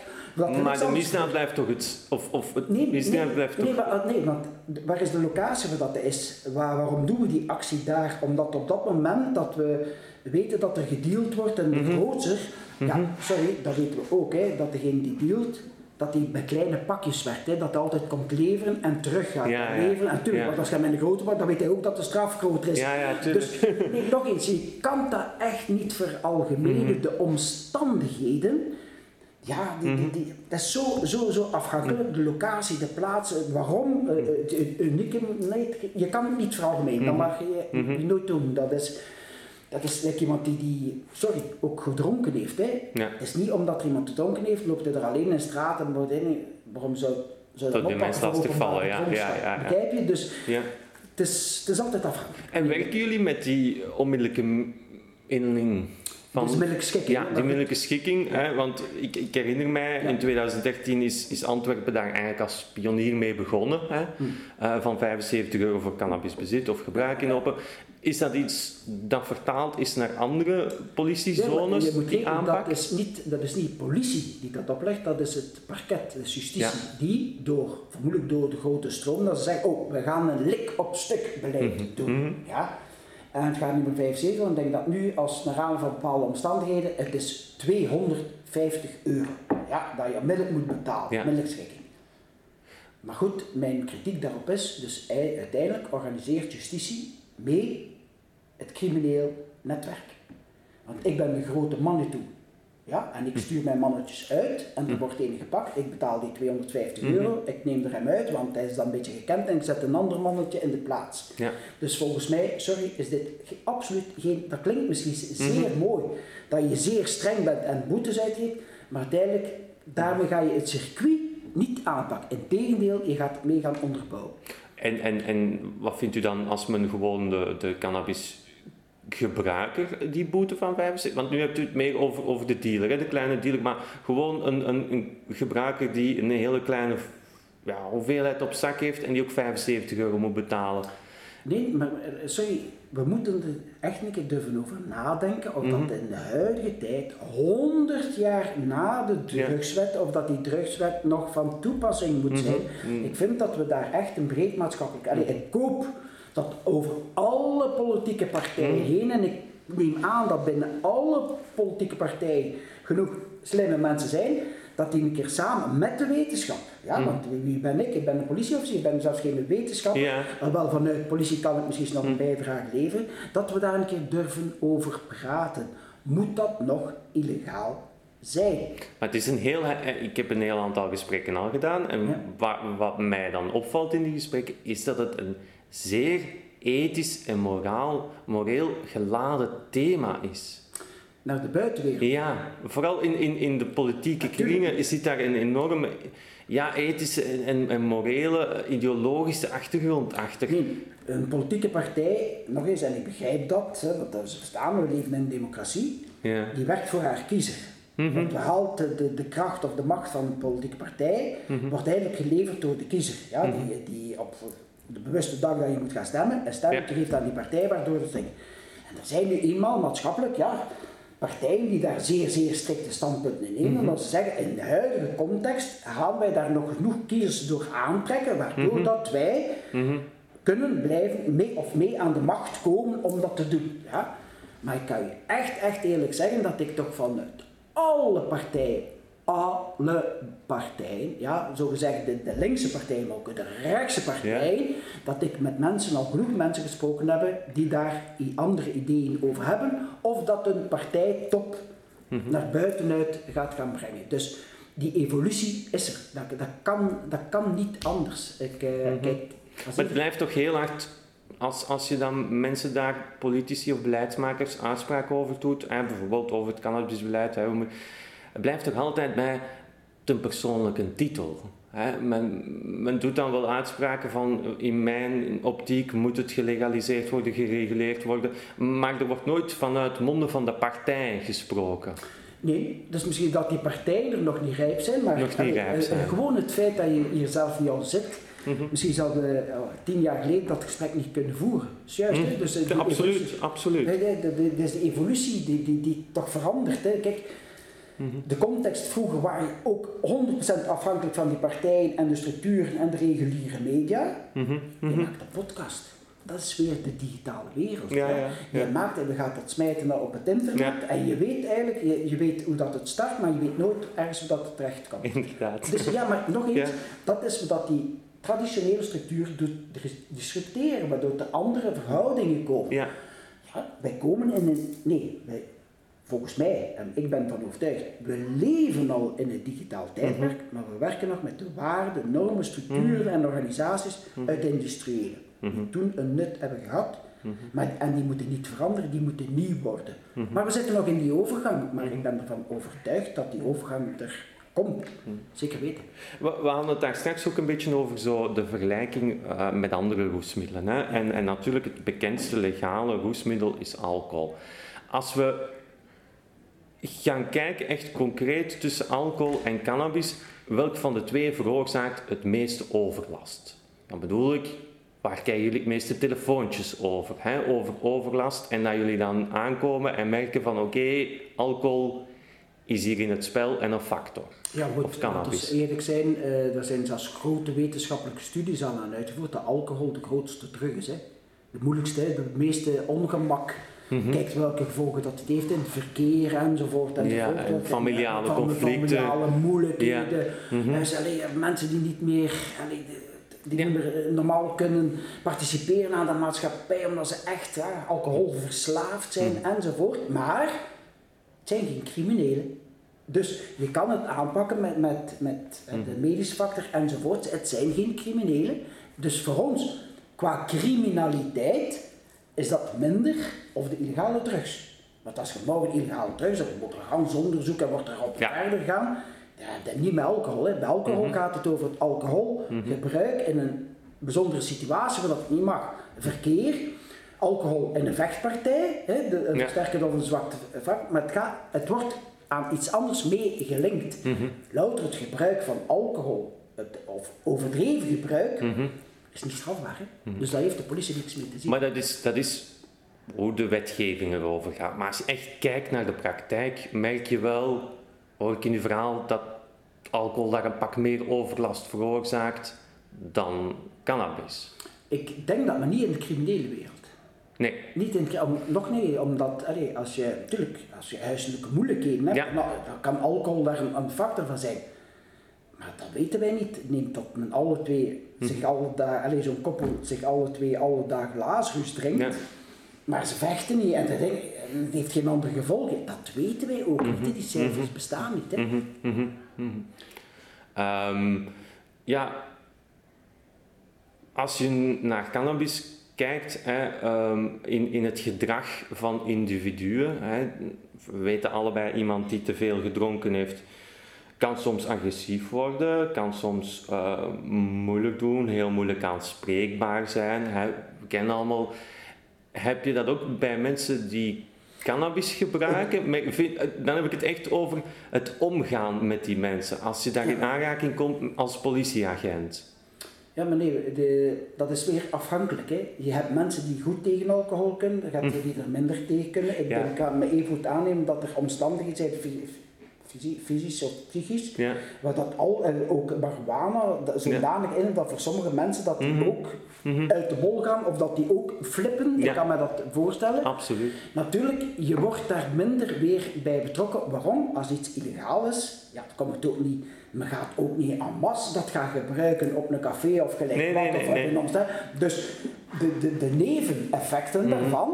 Maar de misdaad blijft toch het... Of, of het Nee, misdaad nee, blijft toch... nee, maar, nee, want waar is de locatie waar dat is? Waar, waarom doen we die actie daar? Omdat op dat moment dat we weten dat er gedeeld wordt en de grootser, ja, Mhm. sorry, dat weten we ook, hè, dat degene die dealt, dat die bij kleine pakjes werkt, hè, dat hij altijd komt leveren en terug gaat Ja, ja. leveren. En natuurlijk, Ja. want als je met een grote wordt, dan weet hij ook dat de straf groter is. Tuurlijk. Dus nee, nog eens, je kan dat echt niet veralgemenen. Mhm. De omstandigheden, ja, die, die, Mhm. die, dat is zo, zo, zo afhankelijk. De locatie, de plaats, het waarom, eh, het het unieke. Nee, je kan het niet veralgemenen. Dat Mhm. mag je Mhm. nooit doen. Dat is, dat is like iemand die, die, sorry, ook gedronken heeft. Hè. Ja. Het is niet omdat er iemand gedronken heeft, loopt hij er alleen in de straat en wordt hij, waarom zou, zou Dat die mensen lastig vallen, ja, ja, ja, ja. Begrijp je? Dus Ja. het is, het is altijd afhankelijk. En werken jullie met die onmiddellijke inning van... Middelijk schikken. ja, die onmiddellijke schikking. Hè, want ik, ik herinner mij, Ja. in 2013 is, is Antwerpen daar eigenlijk als pionier mee begonnen. Hè, Hm. eh, van 75 euro voor cannabisbezit of gebruik in open. Is dat iets dat vertaald is naar andere Ja, politiezones, je moet die rekenen, aanpak? dat is, niet, dat is niet politie die dat oplegt, dat is het parket, de justitie, Ja. die door, vermoedelijk door de grote stroom, dat ze zeggen, oh, we gaan een lik op stuk beleid Mhm, doen. mhm. Ja? En het gaat niet om 75, dan denk ik dat nu, als naar aanleiding van bepaalde omstandigheden, het is 250 euro. Ja, dat je onmiddellijk moet betalen, Ja. onmiddellijk schikking. Maar goed, mijn kritiek daarop is, dus ei- uiteindelijk organiseert justitie mee het crimineel netwerk. Want ik ben de grote Manitou Ja, en ik stuur mijn mannetjes uit en er Mhm. wordt een gepakt. Ik betaal die 250 Mhm. euro, ik neem er hem uit, want hij is dan een beetje gekend en ik zet een ander mannetje in de plaats. Ja. Dus volgens mij, sorry, is dit absoluut geen. Dat klinkt misschien zeer mooi, dat je zeer streng bent en boetes uitgeeft, maar uiteindelijk, daarmee ga je het circuit niet aanpakken. Integendeel, je gaat het mee gaan onderbouwen. En, en, en wat vindt u dan als men gewoon de, de cannabisgebruiker die boete van 75... Want nu hebt u het meer over, over de dealer, hè, de kleine dealer. Maar gewoon een, een, een gebruiker die een hele kleine ja, hoeveelheid op zak heeft en die ook 75 euro moet betalen. Nee, maar eh, sorry, we moeten er echt een keer durven over nadenken of Mhm. dat in de huidige tijd, 100 jaar na de Ja. drugswet, of dat die drugswet nog van toepassing moet Mhm. zijn. Mhm. Ik vind dat we daar echt een breed maatschappelijk. Allee, ik koop dat over alle politieke partijen Mhm. heen en ik neem aan dat binnen alle politieke partijen genoeg slimme mensen zijn. Dat die een keer samen met de wetenschap, ja, Mhm. want wie- ben ik? Ik ben een politieofficier, ik ben zelfs geen wetenschapper. Ja. Maar wel vanuit politie kan ik misschien nog een Hm. bijdrage leveren, dat we daar een keer durven over praten. Moet dat nog illegaal zijn? Maar het is een heel, eh, ik heb een heel aantal gesprekken al gedaan. En Ja. wat mij dan opvalt in die gesprekken, is dat het een zeer ethisch en moraal, moreel geladen thema is. Naar de buitenwereld. Ja, vooral in, in, in de politieke Natuurlijk. kringen zit daar een enorme ja, ethische en, en, en morele, eh, ideologische achtergrond achter. Nee, een politieke partij, nog eens, en ik begrijp dat, hè, want dat we leven in een democratie, Ja. die werkt voor haar kiezer. Mhm. Want de, de, de kracht of de macht van een politieke partij, Mhm. wordt eigenlijk geleverd door de kiezer. Ja, die, die op de bewuste dag dat je moet gaan stemmen, een stem Ja. geeft aan die partij, waardoor het dingen. En er zijn nu eenmaal maatschappelijk, ja, partijen die daar zeer, zeer strikte standpunten in nemen, Mhm. omdat ze zeggen, in de huidige context gaan wij daar nog genoeg kiezers door aantrekken, waardoor Mhm. dat wij Mhm. kunnen blijven mee of mee aan de macht komen om dat te doen. Ja? Maar ik kan je echt, echt eerlijk zeggen dat ik toch vanuit alle partijen, alle partijen, ja, zogezegd de, de linkse partijen, maar ook de rechtse partijen, dat ik met mensen, al genoeg mensen gesproken heb, die daar andere ideeën over hebben, of dat een partijtop Mhm. naar buitenuit gaat gaan brengen. Dus die evolutie is er. Dat, dat, kan, dat kan niet anders. Ik, eh, Mhm. kijk, Maar het blijft toch heel hard, als, als je dan mensen daar, politici of beleidsmakers, aanspraken over doet, hè, bijvoorbeeld over het cannabisbeleid, hè, het blijft toch altijd bij ten persoonlijke titel. Hè. Men, men doet dan wel uitspraken van, in mijn optiek moet het gelegaliseerd worden, gereguleerd worden, maar er wordt nooit vanuit monden van de partij gesproken. Nee, dus misschien dat die partijen er nog niet rijp zijn, maar Nog niet allee, rijp eh, zijn. eh, gewoon het feit dat je hier zelf niet al zit, Mhm. misschien zouden we eh, tien jaar geleden dat gesprek niet kunnen voeren. Dat is juist, hè? Mhm. dus, eh, die Ja, absoluut, absoluut. Nee, nee, de, dus evolutie die, die, die toch verandert. Hè? Kijk, Mhm. de context vroeger waar je ook 100% afhankelijk van die partijen en de structuren en de reguliere media. Mhm, Je mhm. maakt een podcast. Dat is weer de digitale wereld. Ja, hè. ja, Je ja. maakt en je gaat dat smijten op het internet Ja. en je weet eigenlijk, je, je weet hoe dat het start, maar je weet nooit ergens hoe dat het terecht kan. Inderdaad. Dus ja, maar nog eens, Ja. dat is wat die traditionele structuur doet disrupteren, waardoor er andere verhoudingen komen. Ja. Ja, wij komen in een. Nee, wij, volgens mij, en ik ben van overtuigd, we leven al in het digitaal tijdperk, Mhm. maar we werken nog met de waarden, normen, structuren en organisaties Mhm. uit de industriële. Mhm. Die toen een nut hebben gehad, Mhm. maar, en die moeten niet veranderen, die moeten nieuw worden. Mhm. Maar we zitten nog in die overgang, maar ik ben ervan overtuigd dat die overgang er komt. Mhm. Zeker weten. We, we hadden het daar straks ook een beetje over zo de vergelijking eh, met andere roesmiddelen. Hè? En, en natuurlijk het bekendste legale roesmiddel is alcohol. Als we gaan kijken echt concreet tussen alcohol en cannabis, welk van de twee veroorzaakt het meeste overlast? Dan bedoel ik, waar krijgen jullie het meeste telefoontjes over? Hè? Over overlast en dat jullie dan aankomen en merken van oké, alcohol is hier in het spel en een factor. Ja, Of goed, cannabis. laten we eerlijk zijn, eh, er zijn zelfs grote wetenschappelijke studies al aan uitgevoerd dat alcohol de grootste drug is. Hè. De moeilijkste, het meeste ongemak. Mhm. Kijk welke gevolgen dat het heeft in het verkeer enzovoort. enzovoort. Ja, en familiale conflicten. Familiale moeilijkheden. Mhm. Alleen mensen die niet meer, allee, die niet meer eh, normaal kunnen participeren aan de maatschappij omdat ze echt ja, alcoholverslaafd zijn Mhm. enzovoort. Maar het zijn geen criminelen. Dus je kan het aanpakken met, met, met de medische factor enzovoort. Het zijn geen criminelen. Dus voor ons, qua criminaliteit, is dat minder of de illegale drugs. Want als je morgen illegale drugs hebt, wordt er gans onderzoek en wordt er op Ja. verder gaan. Ja, niet met alcohol. Hè. Bij alcohol Mhm. gaat het over het alcoholgebruik in een bijzondere situatie waar dat niet mag. Verkeer, alcohol in een vechtpartij, hè, de, een Ja. versterkend of een zwakte vak, maar het, gaat, het wordt aan iets anders mee gelinkt. Mhm. Louter het gebruik van alcohol, het, of overdreven gebruik, Mhm. Is niet strafbaar. Hè? Dus daar heeft de politie niks mee te zien. Maar dat is, dat is hoe de wetgeving erover gaat. Maar als je echt kijkt naar de praktijk, merk je wel, hoor ik in uw verhaal, dat alcohol daar een pak meer overlast veroorzaakt dan cannabis. Ik denk dat, maar niet in de criminele wereld. Nee. Niet in, om, nog nee, omdat allee, als je, natuurlijk, als je huiselijke moeilijkheden hebt, Ja. nou, dan kan alcohol daar een, een factor van zijn. Maar dat weten wij niet. Neemt dat men alle twee Hm. zich alle dagen, zo'n koppel zich alle twee alle dagen lazarus drinkt, Ja. maar ze vechten niet en dat het heeft geen andere gevolgen. Dat weten wij ook niet. hè. Die cijfers bestaan niet. Hè. Mhm, mhm, mhm. Ehm, ja, als je naar cannabis kijkt, hè, ehm, in, in het gedrag van individuen, hè, we weten allebei iemand die te veel gedronken heeft, kan soms agressief worden, kan soms eh, moeilijk doen, heel moeilijk aanspreekbaar zijn. We kennen allemaal. Heb je dat ook bij mensen die cannabis gebruiken? Dan heb ik het echt over het omgaan met die mensen. Als je daar in aanraking komt als politieagent. Ja, maar nee, de, dat is weer afhankelijk. Hè. Je hebt mensen die goed tegen alcohol kunnen, dan heb je die er minder tegen kunnen. Ik Hm. Ja. denk, kan me even goed aannemen dat er omstandigheden zijn, fysisch of psychisch, Ja. waar dat al, en ook marijuana, dat zodanig in dat voor sommige mensen dat die Mhm. ook Mhm. uit de bol gaan of dat die ook flippen. Ik kan me dat voorstellen. Absoluut. Natuurlijk, je wordt daar minder weer bij betrokken. Waarom? Als iets illegaal is, ja, dan komt het ook niet. Men gaat ook niet en masse dat gaan gebruiken op een café of gelijk Nee, wat. nee, of nee, nee. Dus de, de, de neveneffecten Mhm. daarvan,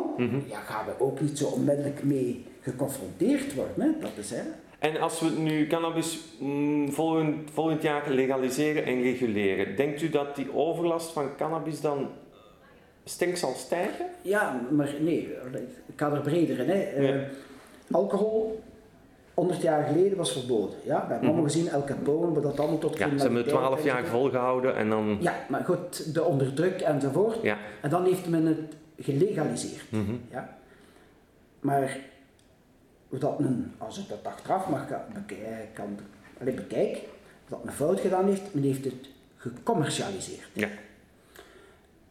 ja, gaan we ook niet zo onmiddellijk mee geconfronteerd worden. Hè? Dat is, hè. En als we nu cannabis mm, volgend, volgend jaar legaliseren en reguleren, denkt u dat die overlast van cannabis dan sterk zal stijgen? Ja, maar nee, ik ga er breder in. Hè. Eh, alcohol, 100 jaar geleden was verboden. Ja? We hebben allemaal gezien, El Capone, wat dat allemaal tot. Ja, ze hebben het criminaliteit 12 jaar volgehouden en dan. Ja, maar goed, de onderdruk enzovoort. Ja. En dan heeft men het gelegaliseerd. Mhm. Ja. Maar hoe dat men, als ik dat achteraf mag kan, kan bekijk, dat men fout gedaan heeft, men heeft het gecommercialiseerd. Ja.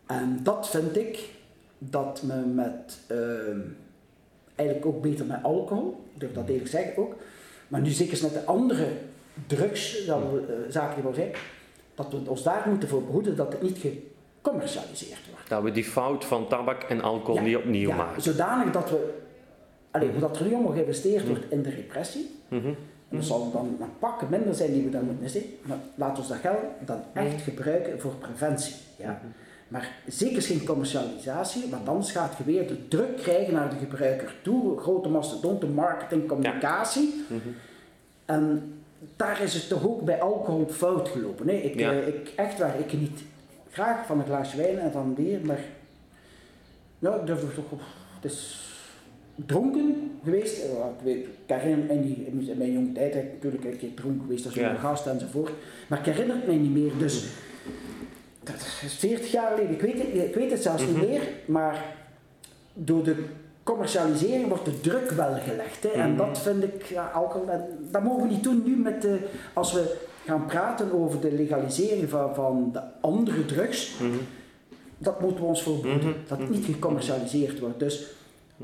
En dat vind ik dat men met, ehm, eigenlijk ook beter met alcohol, ik durf dat eerlijk zeggen ook, maar nu zeker met de andere drugs, dat we, eh, zaken die we zeggen, dat we ons daar moeten voor behoeden dat het niet gecommercialiseerd wordt. Dat we die fout van tabak en alcohol Ja, niet opnieuw ja, maken. Zodanig dat we, allee, dat er nu allemaal geïnvesteerd wordt in de repressie, Mhm. en dat zal dan een pakken minder zijn die we dan moeten zien, maar laten we dat geld dan echt gebruiken voor preventie. Ja. Maar zeker geen commercialisatie, want anders gaat je weer de druk krijgen naar de gebruiker toe, grote mastodonten, marketing, communicatie. Mhm. En daar is het toch ook bij alcohol fout gelopen. Hè? Ik, Ja. eh, ik, echt waar, ik geniet graag van een glaasje wijn en van bier, maar nou, ik durf toch op. Het is dronken geweest. Eh, Ik, weet, ik herinner me niet, in mijn jonge tijd heb ik natuurlijk een keer dronken geweest als Ja. gast enzovoort. Maar ik herinner het mij niet meer. Dus dat is 40 jaar geleden, ik weet het, ik weet het zelfs Mhm. niet meer. Maar door de commercialisering wordt de druk wel gelegd. Hè? En Mhm. dat vind ik, ja, alcohol, dat mogen we niet doen nu met de, als we gaan praten over de legalisering van, van de andere drugs. Mhm. Dat moeten we ons voor behoeden, Mhm. dat het niet gecommercialiseerd wordt. Dus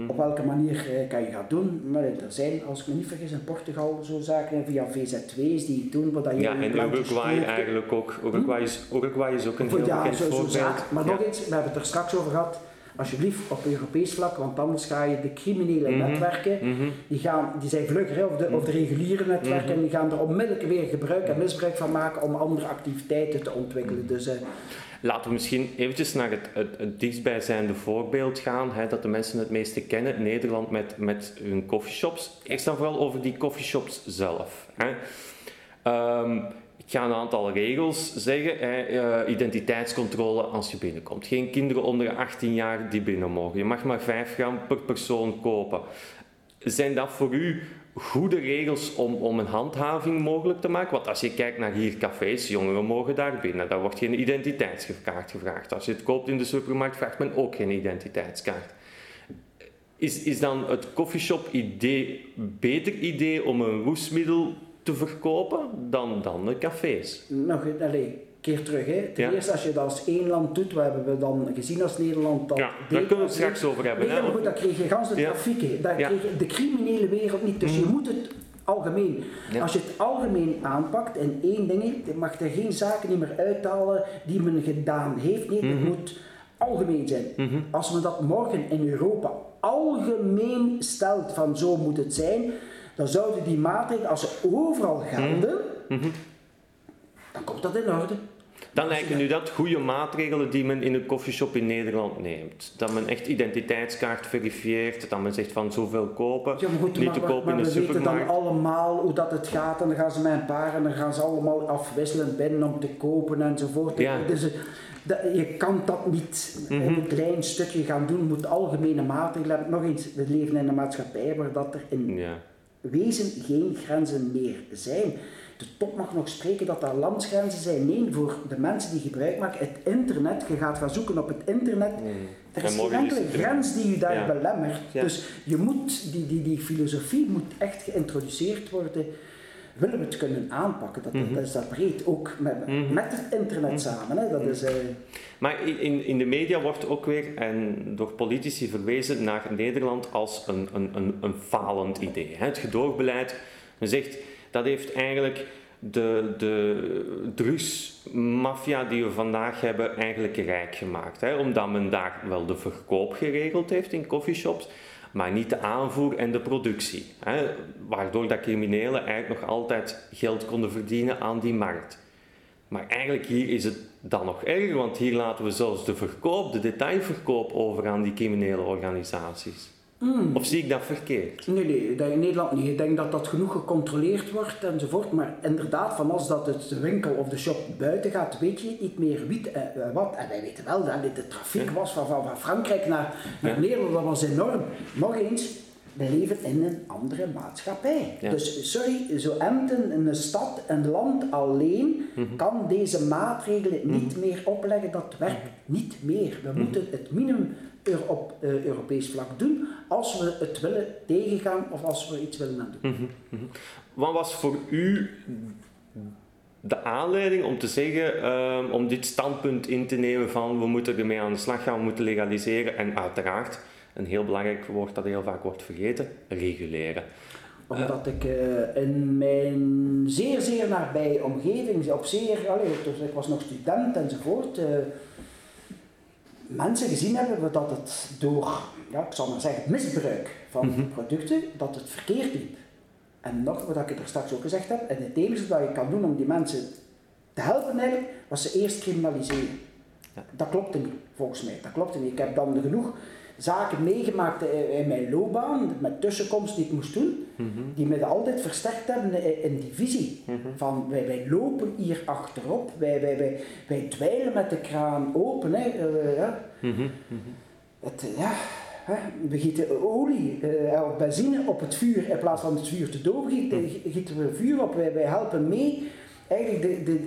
op welke manier eh, kan je dat doen? Maar er zijn, als ik me niet vergis, in Portugal zo zaken via VZ2's die doen, wat je Ja, plantje Uruguay eigenlijk ook. Uruguay is, Uruguay is ook een heel ja, bekend zo, zo voorbeeld. zaak. Maar Ja. nog eens, we hebben het er straks over gehad. Alsjeblieft op Europees vlak, want anders ga je de criminele Mhm. netwerken, Mhm. die, gaan, die zijn vlugger, hè, of de, of de reguliere netwerken, Mhm. en die gaan er onmiddellijk weer gebruik en misbruik van maken om andere activiteiten te ontwikkelen. Dus eh, Laten we misschien eventjes naar het, het, het dichtstbijzijnde voorbeeld gaan, hè, dat de mensen het meeste kennen. Nederland met, met hun coffeeshops. Eerst en vooral over die coffeeshops zelf. Hè. Ehm, ik ga een aantal regels zeggen. Hè. Eh, identiteitscontrole als je binnenkomt. Geen kinderen onder de 18 jaar die binnen mogen. Je mag maar 5 gram per persoon kopen. Zijn dat voor u goede regels om, om een handhaving mogelijk te maken? Want als je kijkt naar hier cafés, jongeren mogen daar binnen. Daar wordt geen identiteitskaart gevraagd. Als je het koopt in de supermarkt, vraagt men ook geen identiteitskaart. Is, is dan het coffeeshop-idee een beter idee om een roesmiddel te verkopen dan, dan de cafés? nog een keer terug. Hè. Ten Ja. eerste, als je dat als één land doet, wat hebben we dan gezien als Nederland dat Ja, daar kunnen we het straks over hebben. Nee, hè? maar goed, dat kreeg je gans de trafiek. kreeg je de criminele wereld niet. Dus je moet het algemeen. Ja. Als je het algemeen aanpakt en één ding, je mag er geen zaken niet meer uithalen die men gedaan heeft. Nee, het Mhm. moet algemeen zijn. Mhm. Als men dat morgen in Europa algemeen stelt van zo moet het zijn, dan zouden die maatregelen, als ze overal gelden, Mhm. dan komt dat in orde. Dan lijken nu dat goede maatregelen die men in een koffieshop in Nederland neemt. Dat men echt identiteitskaart verifieert, dat men zegt van zoveel kopen, Ja, maar goed, niet maar, te kopen in de we weten dan supermarkt. allemaal hoe dat het gaat en dan gaan ze met een paar en dan gaan ze allemaal afwisselen binnen om te kopen enzovoort. Ja. Dus, eh, dat, je kan dat niet Mhm. een klein stukje gaan doen, je moet algemene maatregelen hebben. Nog eens, we leven in een maatschappij waar dat er in Ja. Wezen geen grenzen meer zijn. De top mag nog spreken dat er landsgrenzen zijn. Nee, voor de mensen die gebruik maken, het internet, je gaat gaan zoeken op het internet, er En is geen enkele er. grens die je daar Ja. belemmert. Ja. Dus je moet, die, die, die filosofie moet echt geïntroduceerd worden. Willen we het kunnen aanpakken, dat, Mhm. dat is dat breed, ook met, Mhm. met het internet samen. Hè. Dat is, eh, Maar in- in, in de media wordt ook weer en door politici verwezen naar Nederland als een, een, een, een falend idee. hè. Het gedoogbeleid, men zegt dat heeft eigenlijk de, de drugsmafia die we vandaag hebben eigenlijk rijk gemaakt. Hè. Omdat men daar wel de verkoop geregeld heeft in coffeeshops, maar niet de aanvoer en de productie. Hè. Waardoor dat criminelen eigenlijk nog altijd geld konden verdienen aan die markt. Maar eigenlijk hier is het dan nog erger, want hier laten we zelfs de verkoop, de detailverkoop over aan die criminele organisaties. Mm. Of zie ik dat verkeerd? Nee, nee, dat in Nederland niet. Ik denk dat dat genoeg gecontroleerd wordt enzovoort. Maar inderdaad, van als dat het de winkel of de shop buiten gaat, weet je niet meer wie eh, eh, wat. En wij weten wel dat dit de trafiek was van, van, van Frankrijk naar, naar Ja. Nederland. Dat was enorm. Nog eens, we leven in een andere maatschappij. Ja. Dus sorry, zo Emden, een stad, een land alleen, Mhm. kan deze maatregelen niet meer opleggen. Dat werkt niet meer. Mhm. We moeten het minimum op eh, Europees vlak doen als we het willen tegengaan of als we iets willen aan doen. Mhm, mhm. Wat was voor u de aanleiding om te zeggen, ehm, om dit standpunt in te nemen van we moeten ermee aan de slag gaan, we moeten legaliseren en uiteraard, een heel belangrijk woord dat heel vaak wordt vergeten, reguleren. Omdat ik eh, in mijn zeer, zeer nabije omgeving, op zeer, allee, dus ik was nog student enzovoort, eh, mensen gezien hebben dat het door, ja, ik zal maar zeggen, misbruik van Mhm. producten, dat het verkeerd liep. En nog, wat ik er straks ook gezegd heb, en het enige dat je kan doen om die mensen te helpen eigenlijk, was ze eerst criminaliseren. Ja. Dat klopte niet, volgens mij. Dat klopte niet. Ik heb dan genoeg zaken meegemaakt in- mijn loopbaan, met tussenkomst die ik moest doen, Mhm, die me altijd versterkt hebben in- die visie. mhm. Van wij, wij lopen hier achterop, wij, wij, wij, wij dweilen met de kraan open. Hè. eh, ja. Mhm. Het, eh, ja, we gieten olie eh, of benzine op het vuur in plaats van het vuur te doven, gieten, gieten we vuur op. Wij, wij helpen mee eigenlijk de, de,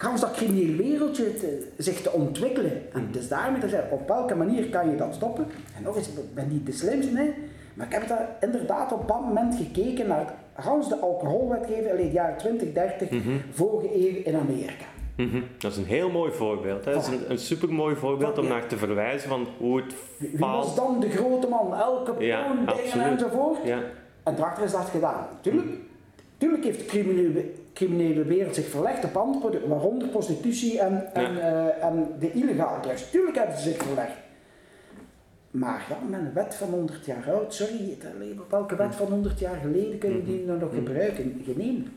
gans dat crimineel wereldje te- zich te ontwikkelen. En het is daarmee te zeggen, op welke manier kan je dat stoppen? En nog eens, ik ben niet de slimste, hè, maar ik heb daar inderdaad op dat moment gekeken naar gans de alcoholwetgeving, alleen de jaren 20, 30, Mhm. vorige eeuw in Amerika. Mhm. Dat is een heel mooi voorbeeld. Hè? Dat is een, een supermooi voorbeeld om Ja. naar te verwijzen van hoe het Wie was dan de grote man? Elke Ja, poon, dingen absoluut. enzovoort. Ja. En daarachter is dat gedaan. Tuurlijk, tuurlijk heeft de criminele, criminele wereld zich verlegd op andere producten, waaronder prostitutie en, en, eh, en de illegale drugs. Tuurlijk hebben ze zich verlegd. Maar ja, met een wet van 100 jaar oud, sorry, welke wet van 100 jaar geleden kunnen die nou nog gebruiken? Geen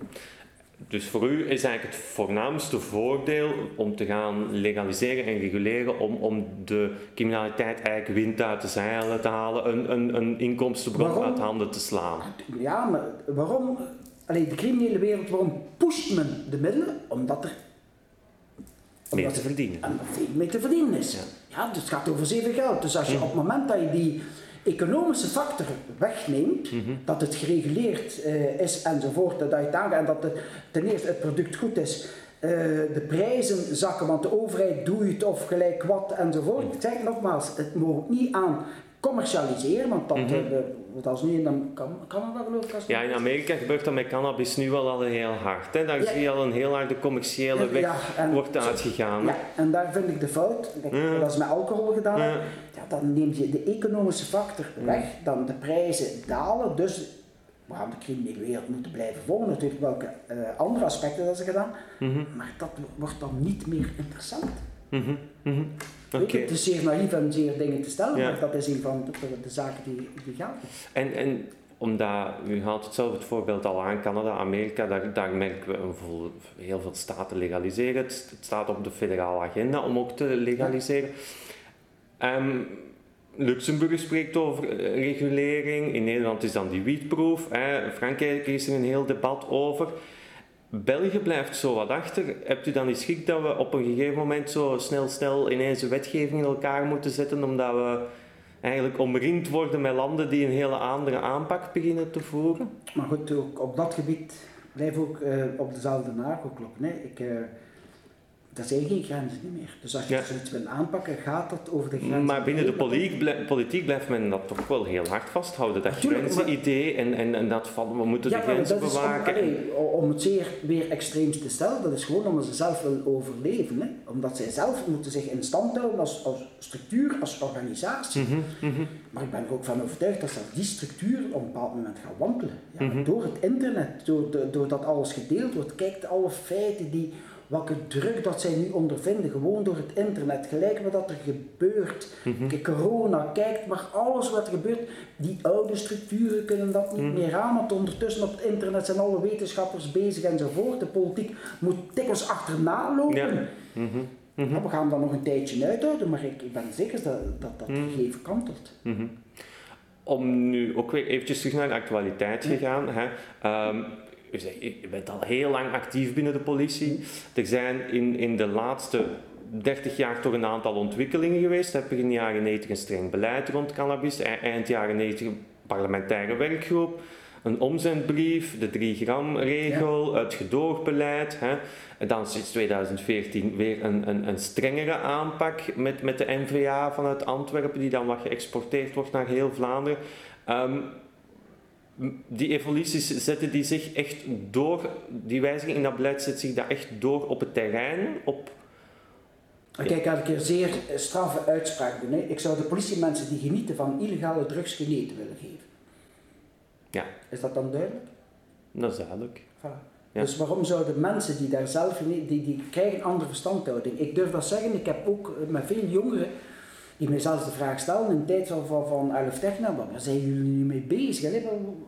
dus voor u is eigenlijk het voornaamste voordeel om te gaan legaliseren en reguleren om, om de criminaliteit eigenlijk wind uit de zeilen te halen, een, een, een inkomstenbron uit handen te slaan. Ja, maar waarom? Alleen de criminele wereld, waarom pusht men de middelen? Omdat er meer te verdienen. En veel meer te verdienen is. Ja. ja, dus het gaat over zeven geld. Dus als je op het moment dat je die economische factor wegneemt, mhm. dat het gereguleerd uh, is enzovoort, dat je aangaat en dat het, ten eerste het product goed is, uh, de prijzen zakken, want de overheid doet het of gelijk wat enzovoort. Mhm. Ik zeg nogmaals, het moet niet aan commercialiseren, want dat, mm -hmm. is nu in Canada geloof ik. Ja, in Amerika gebeurt dat met cannabis nu wel al heel hard. Hè? Daar zie je al een heel harde commerciële weg ja, wordt uitgegaan. Ja, en daar vind ik de fout, dat is met alcohol gedaan, ja. dan neem je de economische factor weg, dan de prijzen dalen, dus we gaan de criminele wereld moeten blijven volgen, natuurlijk welke uh, andere aspecten dat ze gedaan, mm maar dat wordt dan niet meer interessant. Mm -hmm. Okay. Het is zeer naïef om zeer dingen te stellen, maar dat is een van de, de, zaken die, die gelden. En, en omdat, u haalt het zelf het voorbeeld al aan, Canada, Amerika, daar, daar merken we een heel veel staten legaliseren. Het, het, staat op de federale agenda om ook te legaliseren. Um, Luxemburg spreekt over eh, regulering, in Nederland is dan die wietproef. Frankrijk is er een heel debat over. België blijft zo wat achter. Hebt u dan niet schrik dat we op een gegeven moment zo snel, snel ineens een wetgeving in elkaar moeten zetten, omdat we eigenlijk omringd worden met landen die een hele andere aanpak beginnen te voeren? Maar goed, ook op dat gebied blijf ook uh, op dezelfde nagel kloppen. Hè. Ik, uh, er zijn geen grenzen meer. Dus als je ja. zoiets wil aanpakken, gaat dat over de grenzen. Maar binnen de politiek, politiek blijft men dat toch wel heel hard vasthouden. Dat grenzen-idee en, en, en dat van we moeten de grenzen bewaken. Om, om, het zeer weer extreem te stellen, dat is gewoon omdat ze zelf willen overleven. Hè? Omdat zij zelf moeten zich in stand houden als, als structuur, als organisatie. Mm -hmm, Maar ik ben er ook van overtuigd dat die structuur op een bepaald moment gaat wankelen. Ja, mm -hmm. Door het internet, doordat alles gedeeld wordt, kijkt alle feiten die welke druk dat zij nu ondervinden, gewoon door het internet, gelijk wat dat er gebeurt. Mm corona, kijkt maar alles wat er gebeurt, die oude structuren kunnen dat niet mhm. meer aan, want ondertussen op het internet zijn alle wetenschappers bezig enzovoort. De politiek moet dikwijls achterna lopen. Ja. Mhm. Mhm. we gaan dan nog een tijdje uithouden, maar ik, ik ben zeker dat dat, dat gegeven kantelt. Om nu ook weer eventjes terug naar de actualiteit gegaan. Hè. Um, je bent al heel lang actief binnen de politie. Er zijn in, in de laatste 30 jaar toch een aantal ontwikkelingen geweest. Heb je in de jaren 90 een streng beleid rond cannabis, e-, eind jaren 90 een parlementaire werkgroep, een omzendbrief, de 3 gram regel, het gedoogbeleid. Hè. En dan sinds 2014 weer een, een, een, strengere aanpak met, met de NVA vanuit Antwerpen, die dan wat geëxporteerd wordt naar heel Vlaanderen. Um, die evoluties zetten die zich echt door, die wijziging in dat beleid zet zich dat echt door op het terrein, op... Kijk, als ik een zeer straffe uitspraak doen, ik zou de politiemensen die genieten van illegale drugs geneten willen geven. Ja. Is dat dan duidelijk? Dat is duidelijk. Ja. Dus waarom zouden mensen die daar zelf, die, die krijgen een andere verstandhouding. Ik durf dat zeggen, ik heb ook met veel jongeren die mij zelfs de vraag stellen in de tijd van, van, Elf Techna, waar zijn jullie nu mee bezig?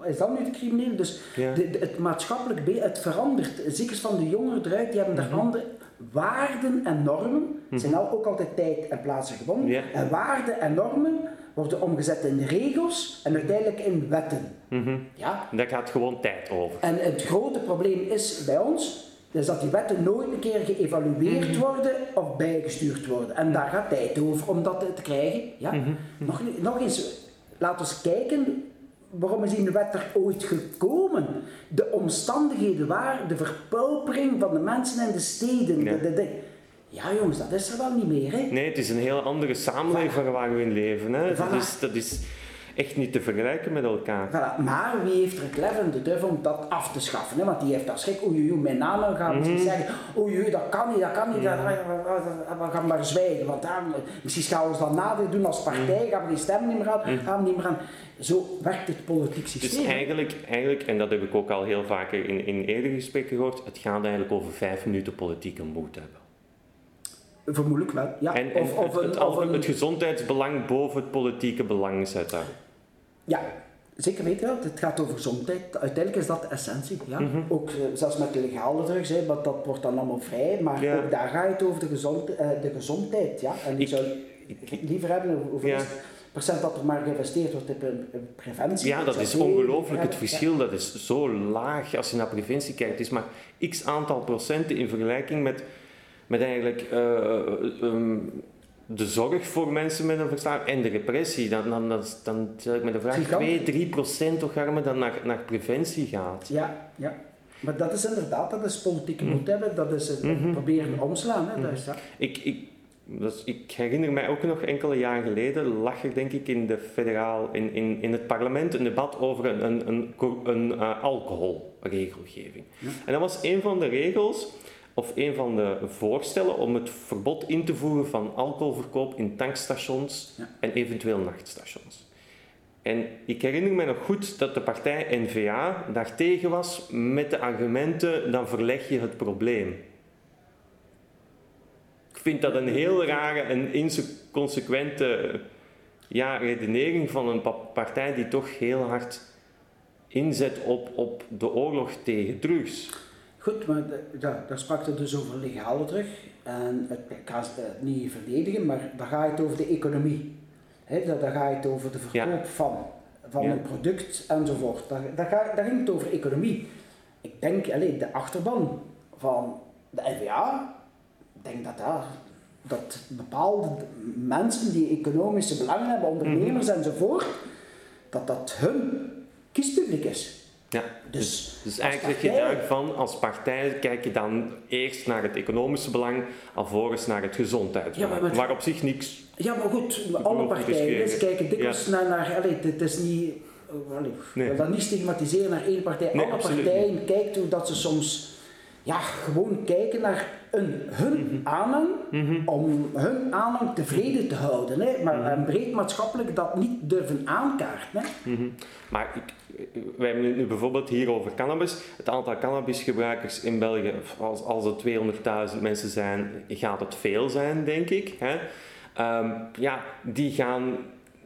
Is dat nu de crimineel? Dus de, het maatschappelijk het verandert. Zeker van de jongeren eruit, die hebben daar mhm. andere waarden en normen. Het zijn al ook altijd tijd en plaatsen gebonden. En waarden en normen worden omgezet in regels en uiteindelijk in wetten. Mm ja? Daar gaat gewoon tijd over. En het grote probleem is bij ons, dus dat die wetten nooit een keer geëvalueerd mhm. worden of bijgestuurd worden. En daar gaat tijd over om dat te krijgen. Ja? Mhm. Mhm. Nog, nog eens, laten we kijken waarom is die wet er ooit gekomen? De omstandigheden waar, de verpaupering van de mensen in de steden. Ja. De, ja jongens, dat is er wel niet meer. Hè? Nee, het is een heel andere samenleving waar we in leven. Hè? Dat, is, dat is echt niet te vergelijken met elkaar. Voilà. Maar wie heeft er en de durf om dat af te schaffen? Hè? Want die heeft dat schrik, oei, oei, mijn naam gaan misschien mm zeggen, oei, dat kan niet, dat kan niet, we gaan maar zwijgen. Want dan, misschien gaan we ons dan nadeel doen als partij, mhm. gaan we die stem niet meer aan, mhm. gaan we niet meer aan. Zo werkt het politiek systeem. Dus eigenlijk, eigenlijk, en dat heb ik ook al heel vaker in, in eerdere gesprekken gehoord, het gaat eigenlijk over vijf minuten politieke moed hebben. Vermoedelijk wel, ja. En, en of, of het, een, of een- het gezondheidsbelang boven het politieke belang zetten. Ja, zeker weten wel. Het gaat over gezondheid. Uiteindelijk is dat de essentie. Ja. Mhm. Ook eh, zelfs met de legale drugs, hè, want dat wordt dan allemaal vrij. Maar Ja. ook daar gaat het over de, gezond, eh, de gezondheid. Ja. En ik zou liever hebben over Ja. het procent dat er maar geïnvesteerd wordt in, pre- in preventie. Ja, dat is ongelooflijk. Het verschil dat is zo laag als je naar preventie kijkt. Het is maar x aantal procenten in vergelijking met, met eigenlijk eh, ehm, de zorg voor mensen met een verslaving en de repressie. Dan, dan, dan, dan stel ik me de vraag, Gigantisch. 2, 3 procent toch armen dan naar, naar preventie gaat. Ja, ja. Maar dat is inderdaad, dat is politieke Mhm. moed hebben. Dat is het Mhm. proberen omslaan. Hè. Dat is dat. Ik, ik, dus ik herinner mij ook nog enkele jaren geleden lag er denk ik in, de federaal, in, in, in het parlement een debat over een, een, een, een eh, alcoholregelgeving. Ja. En dat was een van de regels, of een van de voorstellen om het verbod in te voeren van alcoholverkoop in tankstations Ja. en eventueel nachtstations. En ik herinner me nog goed dat de partij N-VA daartegen was met de argumenten, dan verleg je het probleem. Ik vind dat een heel rare en inconsequente ja, redenering van een pa- partij die toch heel hard inzet op, op de oorlog tegen drugs. Goed, maar ja, daar sprak het dus over legale drug. En het, ik ga het niet verdedigen, maar dan gaat het over de economie. Hè, daar, daar gaat het over de verkoop van, van Ja. een product enzovoort. Daar, daar, gaat, daar ging het over economie. Ik denk, alleen de achterban van de NVA, ik denk dat daar dat bepaalde mensen die economische belangen hebben, ondernemers enzovoort, dat dat hun kiespubliek is. Ja, Dus, Dus als eigenlijk zeg je partij- daarvan, als partij kijk je dan eerst naar het economische belang, alvorens naar het gezondheidsbelang. Ja, maar met- Waar op zich niks... Ja, maar goed, alle partijen kijken dikwijls naar, naar allee, het is niet, oh, allee, ik Nee. dat niet stigmatiseren naar één partij. Nee, alle partijen kijken hoe dat ze soms ja, gewoon kijken naar een, hun aanhang, Mhm. om hun aanhang tevreden te houden. Hè? Maar Mhm. een breed maatschappelijk dat niet durven aankaarten. Hè? Mhm. Maar ik, wij hebben nu bijvoorbeeld hier over cannabis. Het aantal cannabisgebruikers in België, als, als er 200.000 mensen zijn, gaat het veel zijn, denk ik. Hè? Ehm, ja, die gaan